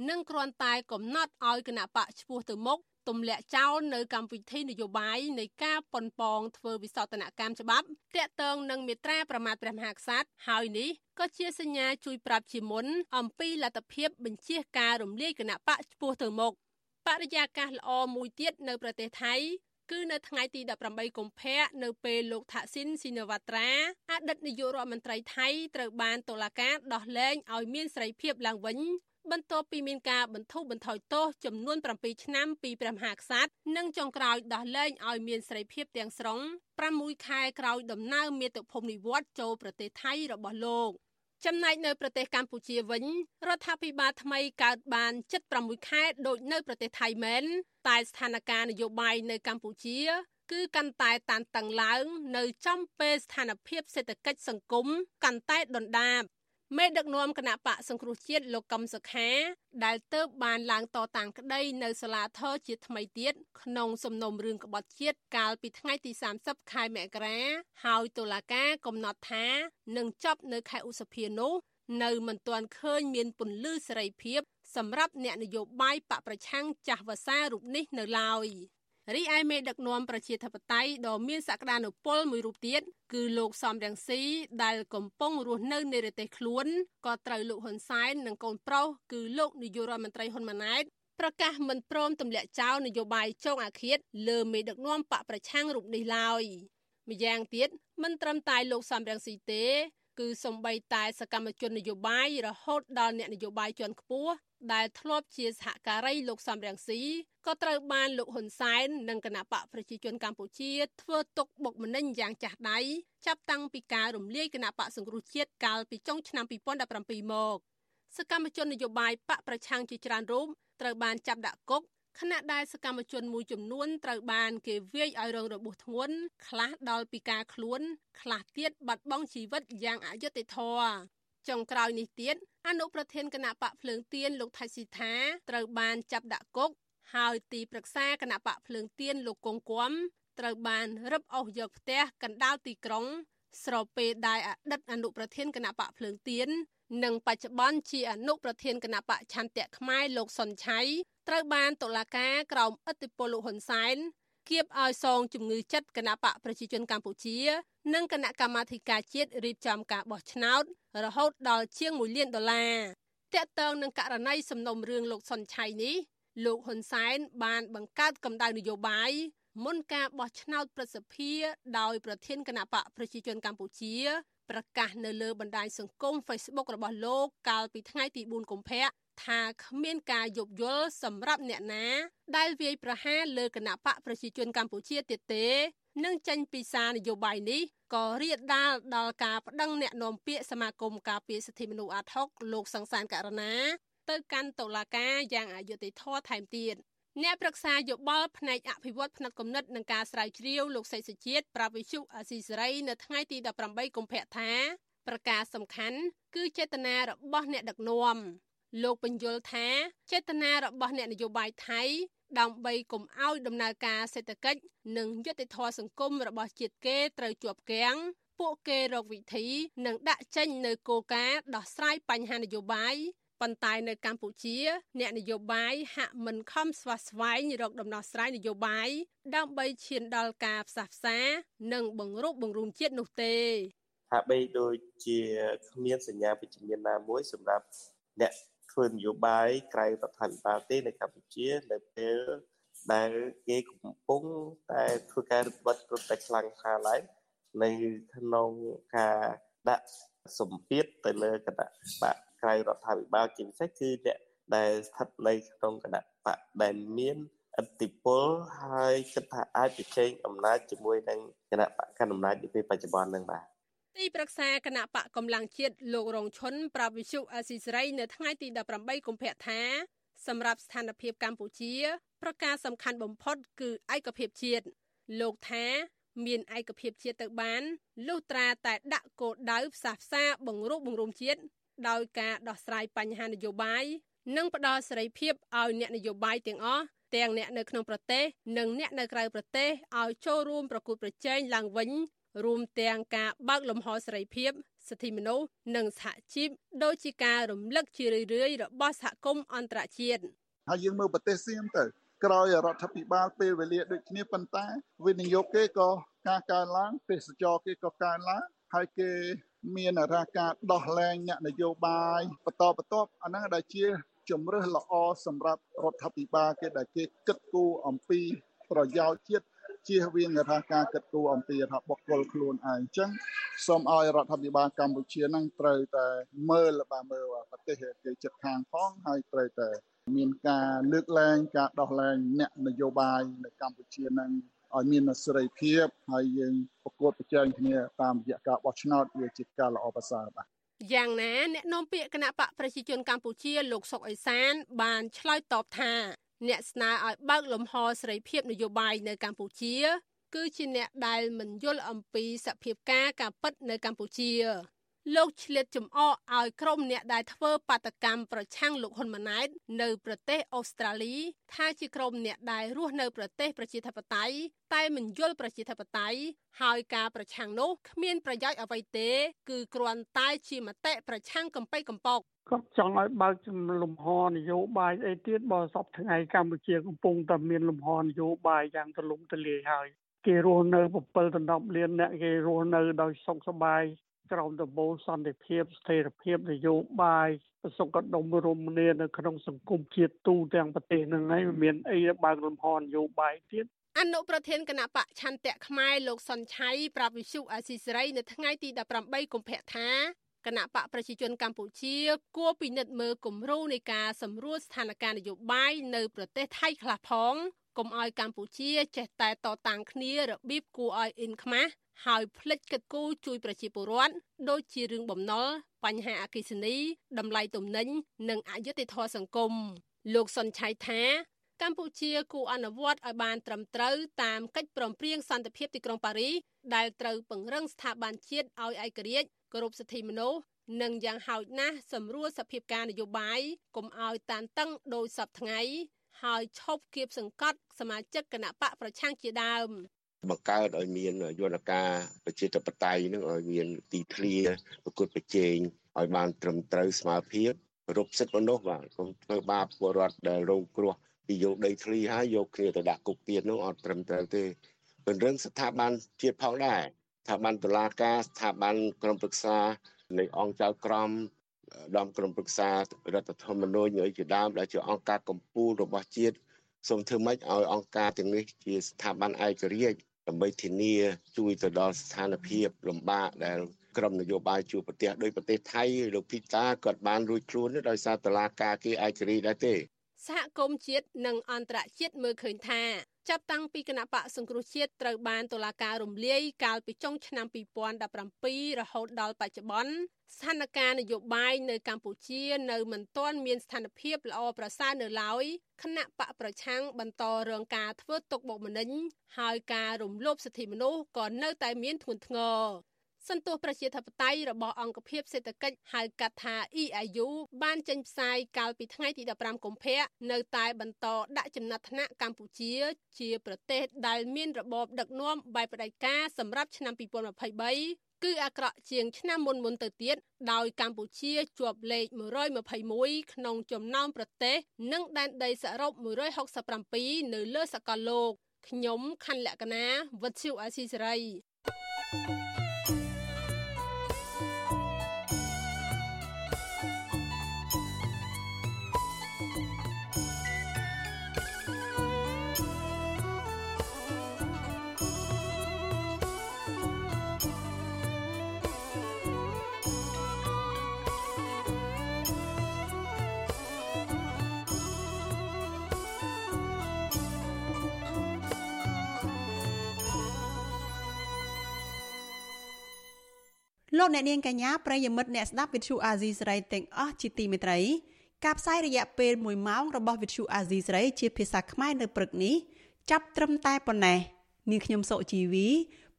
និងគ្រាន់តែកំណត់ឲ្យគណៈបកឈ្មោះទៅមុខ ទម្លាក់ចោលនៅកម្មវិធីនយោបាយនៃការប៉ុនប៉ងធ្វើវិសោធនកម្មច្បាប់តាក់ទងនឹងមេត្រាប្រមាថព្រះមហាក្សត្រហើយនេះក៏ជាសញ្ញាជួយប្រាប់ជាមុនអំពីលទ្ធភាពបញ្ជាការរំលាយគណៈបកឈ្មោះទៅមុខបរិយាកាសល្អមួយទៀតនៅប្រទេសថៃគឺនៅថ្ងៃទី18កុម្ភៈនៅពេលលោកថាក់ស៊ីនស៊ីណាវ៉ាត្រាអតីតនាយករដ្ឋមន្ត្រីថៃត្រូវបានតុលាការដោះលែងឲ្យមានសេរីភាពឡើងវិញ បន្ទាប់ពីមានការបន្ធូរបន្ថយទោសចំនួន7ឆ្នាំពីព្រះមហាក្សត្រនិងចុងក្រោយដោះលែងឲ្យមានសេរីភាពទាំងស្រុង6ខែក្រោយដំណើរមាតុភូមិនិវត្តចូលប្រទេសថៃរបស់លោកចំណែកនៅប្រទេសកម្ពុជាវិញរដ្ឋាភិបាលថ្មីកើតបាន76ខែដូចនៅប្រទេសថៃមែនតែស្ថានភាពនយោបាយនៅកម្ពុជា គឺកាន់តែតានតឹងឡើង នៅចំពេលស្ថានភាពសេដ្ឋកិច្ចសង្គមកាន់តែដុនដាប មេដឹកនាំគណៈបកសង្គ្រោះជាតិលោកកឹមសុខា ដែលទៅបានឡើងតតាំងក្តីនៅសាលាធរជាថ្មីទៀតក្នុងសំណុំរឿងក្បត់ជាតិកាលពីថ្ងៃទី30ខែមករាហើយតុលាការកំណត់ថានឹងចប់នៅខែឧសភានោះនៅមិនទាន់ឃើញមានពន្លឺសេរីភាពសម្រាប់អ្នកនយោបាយបកប្រឆាំងចាស់វសារូបនេះនៅឡើយ រីឯមេដឹកនាំប្រជាធិបតេយ្យដ៏មានសក្តានុពលមួយរូបទៀតគឺលោកសំរងស៊ីដែលកំពុងរស់នៅในប្រទេសខ្លួនក៏ត្រូវលោកហ៊ុនសែននិងកូនប្រុសគឺលោកនាយករដ្ឋមន្ត្រីហ៊ុនម៉ាណែតប្រកាសមិនព្រមទម្លាក់ចោលនយោបាយចងអាឃាតលើមេដឹកនាំបកប្រឆាំងរូបនេះឡើយម្យ៉ាងទៀតមិនត្រឹមតែលោកសំរងស៊ីទេ គឺសំបីតែសកម្មជននយោបាយរហូតដល់អ្នកនយោបាយជាន់ខ្ពស់ ដែលធ្លាប់ជាសហការីលោកសំរងស៊ីក៏ត្រូវបានលោកហ៊ុនសែននិងគណៈបកប្រជាជនកម្ពុជាធ្វើទុកបុកម្នេញយ៉ាងចាស់ដៃចាប់តាំងពីការរំលាយគណៈបកសង្គ្រោះជាតិកាលពីចុងឆ្នាំ2017មកសកម្មជននយោបាយបកប្រឆាំងជាច្រើនរូបត្រូវបានចាប់ដាក់គុកខណៈដែលសកម្មជនមួយចំនួនត្រូវបានគេវាយឲ្យរងរបួសធ្ងន់ខ្លះដល់ពីការខ្លួនខ្លះទៀតបាត់បង់ជីវិតយ៉ាងអយុត្តិធម៌ ចុងក្រោយនេះទៀតអនុប្រធានគណៈបកភ្លើងទៀនលោកថៃស៊ីថាត្រូវបានចាប់ដាក់គុកហើយទីប្រឹក្សាគណៈបកភ្លើងទៀនលោកកងគំត្រូវបានរឹបអូសយកផ្ទះកណ្ដាលទីក្រុង ស្របពេលដែលអតីតអនុប្រធានគណៈបកភ្លើងទៀននិងបច្ចុប្បន្នជាអនុប្រធានគណៈបកឆន្ទៈខ្មែរលោកសុនឆៃត្រូវបានតុលាការក្រោមឥទ្ធិពលលោកហ៊ុនសែន គៀបឲ្យសងជំងឺចិត្តគណៈបកប្រជាជនកម្ពុជា និងគណៈកម្មាធិការជាតិរៀបចំការបោះឆ្នោត រហូតដល់ជាង1លានដុល្លារតាក់ទងនឹងករណីសំណុំរឿងលោកសុនឆៃនេះលោកហ៊ុនសែនបានបង្កើតកម្ដៅនយោបាយមុនការបោះឆ្នោតប្រសិទ្ធភាពដោយប្រធានគណៈបកប្រជាជនកម្ពុជាប្រកាសនៅលើបណ្ដាញសង្គម Facebook របស់លោកកាលពីថ្ងៃទី4កុម្ភៈ ថាគ្មានការយោគយល់សម្រាប់អ្នកណា ដែលវាយប្រហារលើគណៈបកប្រជាជនកម្ពុជាទៀតទេនឹងចេញពីសារនយោបាយនេះក៏រៀបដាលដល់ការប្តឹងអ្នកនាំពាក្យសមាគមការពារសិទ្ធិមនុស្សអាត់ហុកលោកសង្សានករណា ទៅកាន់តុលាការយ៉ាងអយុត្តិធម៌ថែមទៀតអ្នកប្រឹក្សាយោបល់ផ្នែកអភិវឌ្ឍផ្នែកគំនិតនិងការស្រាវជ្រាវលោកសេចក្ដីជាតិប្រាប់វិសុអាស៊ីសេរីនៅថ្ងៃទី18កុម្ភៈថា ប្រការសំខាន់គឺចេតនារបស់អ្នកដឹកនាំ លោកបញ្យលថាចេតនារបស់អ្នកនយោបាយថៃដើម្បីកុំឲ្យដំណើរការសេដ្ឋកិច្ចនិងយុត្តិធម៌សង្គមរបស់ជាតិគេត្រូវជាប់គាំងពួកគេរកវិធីនិងដាក់ចេញនៅគោលការណ៍ដោះស្រាយបញ្ហានយោបាយប៉ុន្តែនៅកម្ពុជា អ្នកនយោបាយហាក់មិនខំស្វះស្វែងរកដំណោះស្រាយនយោបាយដើម្បីឈានដល់ការផ្សះផ្សា និងបង្រួបបង្រួមជាតិនោះទេហាក់បីដូចជាគ្មានសញ្ញាវិជ្ជមានណាមួយសម្រាប់អ្នក ធ្វើនយោបាយក្រៅរដ្ឋាភិបាលទេនៅកម្ពុជានៅពេលដែលគេកំពុងតែធ្វើការរឹតបន្តឹងតែខ្លាំងខ្លាឡើងនៅក្នុងការដាក់សម្ពាធទៅលើគណៈបកក្រៅរដ្ឋាភិបាលជាពិសេសគឺអ្នកដែលស្ថិតនៅក្នុងគណៈបកដែលមានអធិពលហើយគិតថាអាចប្រជែងអំណាចជាមួយនឹងគណៈបកកណ្ដាលអំណាចនៅពេលបច្ចុប្បន្ននឹងបាទ ទីប្រឹក្សាគណៈបកកម្លាំងជាតិលោករងឈុនប្រាប់វិសុអាស៊ីសេរីនៅថ្ងៃទី18កុម្ភៈថាសម្រាប់ស្ថានភាពកម្ពុជា ប្រការសំខាន់បំផុត គឺឯកភាពជាតិលោកថាមានឯកភាពជាតិទៅបានលុះត្រាតែដាក់គោលដៅផ្សះផ្សាបង្រួបបង្រួមជាតិដោយការដោះស្រាយបញ្ហានយោបាយនិងផ្ដល់សេរីភាពឲ្យអ្នកនយោបាយទាំងអស់ទាំងអ្នកនៅក្នុងប្រទេសនិងអ្នកនៅក្រៅប្រទេសឲ្យចូលរួមប្រគួតប្រជែងឡើងវិញ រួមទាំងការបើកលំហសេរីភាពសិទ្ធិមនុស្សនិងសហជីពដូចជាការរំលឹកជារឿយៗរបស់សហគមន៍អន្តរជាតិហើយយើងមើលប្រទេសសៀមទៅក្រោយរដ្ឋាភិបាលពេលវេលាដូចគ្នាប៉ុន្តែ វិនិយោគគេក៏ការកើនឡើងទេសចរគេក៏កើនឡើងហើយគេមានរាការដោះលែងអ្នកនយោបាយបន្តបន្ទាប់អាហ្នឹងដែលជាជំរើសល្អសម្រាប់រដ្ឋាភិបាលគេដែលគេគិតគូរអំពីប្រយោជន៍ជាតិ ជៀសវាងថាការគិតគូរអំពីថាបុគ្គលខ្លួនឯងអញ្ចឹងសូមឲ្យរដ្ឋាភិបាលកម្ពុជានឹងត្រូវតែមើលបាទមើលប្រទេសគេចិត្តខាងផងហើយត្រូវតែមានការលើកលែងការដោះលែងអ្នកនយោបាយនៅកម្ពុជានឹងឲ្យមានសេរីភាពហើយយើងប្រកួតប្រជែងគ្នាតាមរយៈការបោះឆ្នោតវាជាការល្អប្រសើរបាទយ៉ាងណាអ្នកនាំពាក្យគណៈបកប្រជាជនកម្ពុជាលោកសុកអេសានបានឆ្លើយតបថា អ្នកស្នើឲ្យបើកលំហសេរីភាពនយោបាយនៅកម្ពុជា គឺជាអ្នកដែលមិនយល់អំពីសភាពការការពិតនៅកម្ពុជា លោកឆ្លៀតចំអកឲ្យក្រុមអ្នកដែលធ្វើបាតកម្មប្រឆាំងលោកហ៊ុនម៉ាណែតនៅប្រទេសអូស្ត្រាលី ថាជាក្រុមអ្នកដែលរស់នៅប្រទេសប្រជាធិបតេយ្យតែមិនយល់ប្រជាធិបតេយ្យហើយការប្រឆាំងនោះគ្មានប្រយោជន៍អ្វីទេ គឺគ្រាន់តែជាមតិប្រឆាំងកំបីកំពកគាត់ចង់ឲ្យបើកលំហនយោបាយអីទៀតបើសពថ្ងៃកម្ពុជាកំពុងតែមានលំហនយោបាយយ៉ាងទូលំទូលាយហើយគេរស់នៅ7ដណ្ដប់លានអ្នកគេរស់នៅដោយសុខសប្បាយ ក្រោមដំបូលសន្តិភាពស្ថិរភាពនយោបាយសុខដុមរមនានៅក្នុងសង្គមជាតិទូទាំងប្រទេសនឹងហើយមានអីបើកលំហនយោបាយទៀតអនុប្រធានគណៈបកឆន្ទៈខ្មែរលោកសុនឆៃប្រាប់វិសុអាស៊ីសេរីនៅថ្ងៃទី18កុម្ភៈថាគណៈបកប្រជាជនកម្ពុជា គួរពិនិត្យមើលគំរូនៃការសម្រួលស្ថានភាពនយោបាយនៅប្រទេសថៃខ្លះផងកុំឲ្យកម្ពុជាចេះតែតតាំងគ្នារបៀបគួរឲ្យអ៊ិនខ្មាស់ ហើយផ្លិចកិត្តគូជួយប្រជាពលរដ្ឋដូចជារឿងបំណុលបញ្ហាអគិសនីតម្លៃទំនិញនិងអយុត្តិធម៌សង្គមលោកសុនឆៃថាកម្ពុជាគួរអនុវត្តឲ្យបានត្រឹមត្រូវតាមកិច្ចព្រមព្រៀងសន្តិភាពទីក្រុងប៉ារីសដែលត្រូវពង្រឹងស្ថាប័នជាតិឲ្យឯករាជ្យគោរពសិទ្ធិមនុស្សនិងយ៉ាងហោចណាស់សម្រួលសភាពការនយោបាយកុំឲ្យតានតឹងដោយសពថ្ងៃហើយឈប់គៀបសង្កត់សមាជិកគណៈបកប្រឆាំងជាដើម បង្កើតឲ្យមានយន្តការប្រជាធិបតេយ្យនឹងឲ្យមានទីធ្លាប្រកួតប្រជែងឲ្យបានត្រឹមត្រូវស្មើភាពរົບសិទ្ធិមនុស្សបាទកុំធ្វើបាបពលរដ្ឋដែលរងគ្រោះពីយកដីធ្លីហើយយកគ្នាទៅដាក់គុកទៀតនោះអត់ត្រឹមត្រូវទេពង្រឹងស្ថាប័នជាតិផងដែរស្ថាប័នតុលាការស្ថាប័នក្រមប្រឹក្សានៃអង្គចៅក្រមដំក្រមប្រឹក្សារដ្ឋធម្មនុញ្ញអីជាដើមដែលជាអង្គការកម្ពុជារបស់ជាតិសូមធ្វើម៉េចឲ្យអង្គការទាំងនេះជាស្ថាប័នឯករាជ្យ ដើម្បីធានាជួយទៅដល់ស្ថានភាពលំបាកដែលក្រមនយោបាយជួបប្រទេសដោយប្រទេសថៃលោកភីតាគាត់បានរួចខ្លួនដោយសារតឡាការគេឯករាជ្យដែរទេ សហគមន៍ជាតិនិងអន្តរជាតិមើលឃើញថាចាប់តាំងពីគណៈបកសង្គ្រោះជាតិត្រូវបានតុលាការរំលាយកាលពីចុងឆ្នាំ2017រហូតដល់បច្ចុប្បន្នស្ថានភាពនយោបាយនៅកម្ពុជានៅមិនទាន់មានស្ថានភាពល្អប្រសើរនៅឡើយគណៈបកប្រឆាំងបន្តរងការធ្វើទុកបុកម្នេញហើយការរំលោភសិទ្ធិមនុស្សក៏នៅតែមានធ្ងន់ធ្ងរ សន្ទុះប្រជាធិបតេយ្យរបស់អង្គភាពសេដ្ឋកិច្ចហៅកាត់ថា EIU បានចេញផ្សាយកាលពីថ្ងៃទី15កុម្ភៈនៅតែបន្តដាក់ចំណាត់ថ្នាក់កម្ពុជា ជាប្រទេសដែលមានរបបដឹកនាំបែបផ្ដាច់ការសម្រាប់ឆ្នាំ2023គឺអាក្រក់ជាងឆ្នាំមុនមុនទៅទៀតដោយកម្ពុជាជាប់លេខ121ក្នុងចំណោមប្រទេស និងដែនដីសរុប167នៅលើសកលលោកខ្ញុំខណ្ឌលក្ខណាវັດឈូអាស៊ីសេរី លោកអ្នកនាងកញ្ញាប្រិយមិត្តអ្នកស្ដាប់វិទ្យុអាស៊ីសេរីទាំងអស់ជាទីមេត្រីការផ្សាយរយៈពេល1ម៉ោងរបស់វិទ្យុអាស៊ីសេរីជាភាសាខ្មែរនៅព្រឹកនេះចាប់ត្រឹមតែប៉ុណ្ណេះនាងខ្ញុំសុជីវី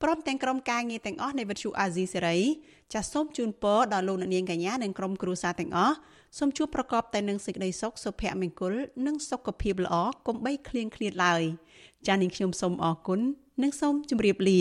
ព្រមទាំងក្រុមការងារទាំងអស់នៃវិទ្យុអាស៊ីសេរីចាសសូមជូនពរដល់លោកអ្នកនាងកញ្ញានិងក្រុមគ្រួសារទាំងអស់សូមជួបប្រកបតែនឹងសេចក្តីសុខសុភមង្គល និងសុខភាពល្អកុំបីឃ្លៀងឃ្លាតឡើយចាសនាងខ្ញុំសូមអរគុណនិងសូមជម្រាបលា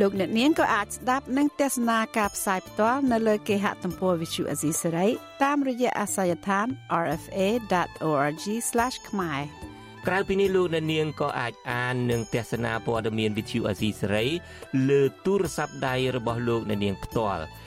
លោកអ្នកនាងក៏អាចស្ដាប់និងទស្សនាការផ្សាយផ្ទាល់នៅលើគេហទំព័រ Visual Asia សេរីតាមរយៈអាស័យដ្ឋាន rfa.org/ ខ្មែរក្រៅពីនេះលោកអ្នកនាងក៏អាចអាននិងទស្សនាព័ត៌មាន Visual Asia សេរីលើទូរស័ព្ទដៃរបស់លោកអ្នកនាងផ្ទាល់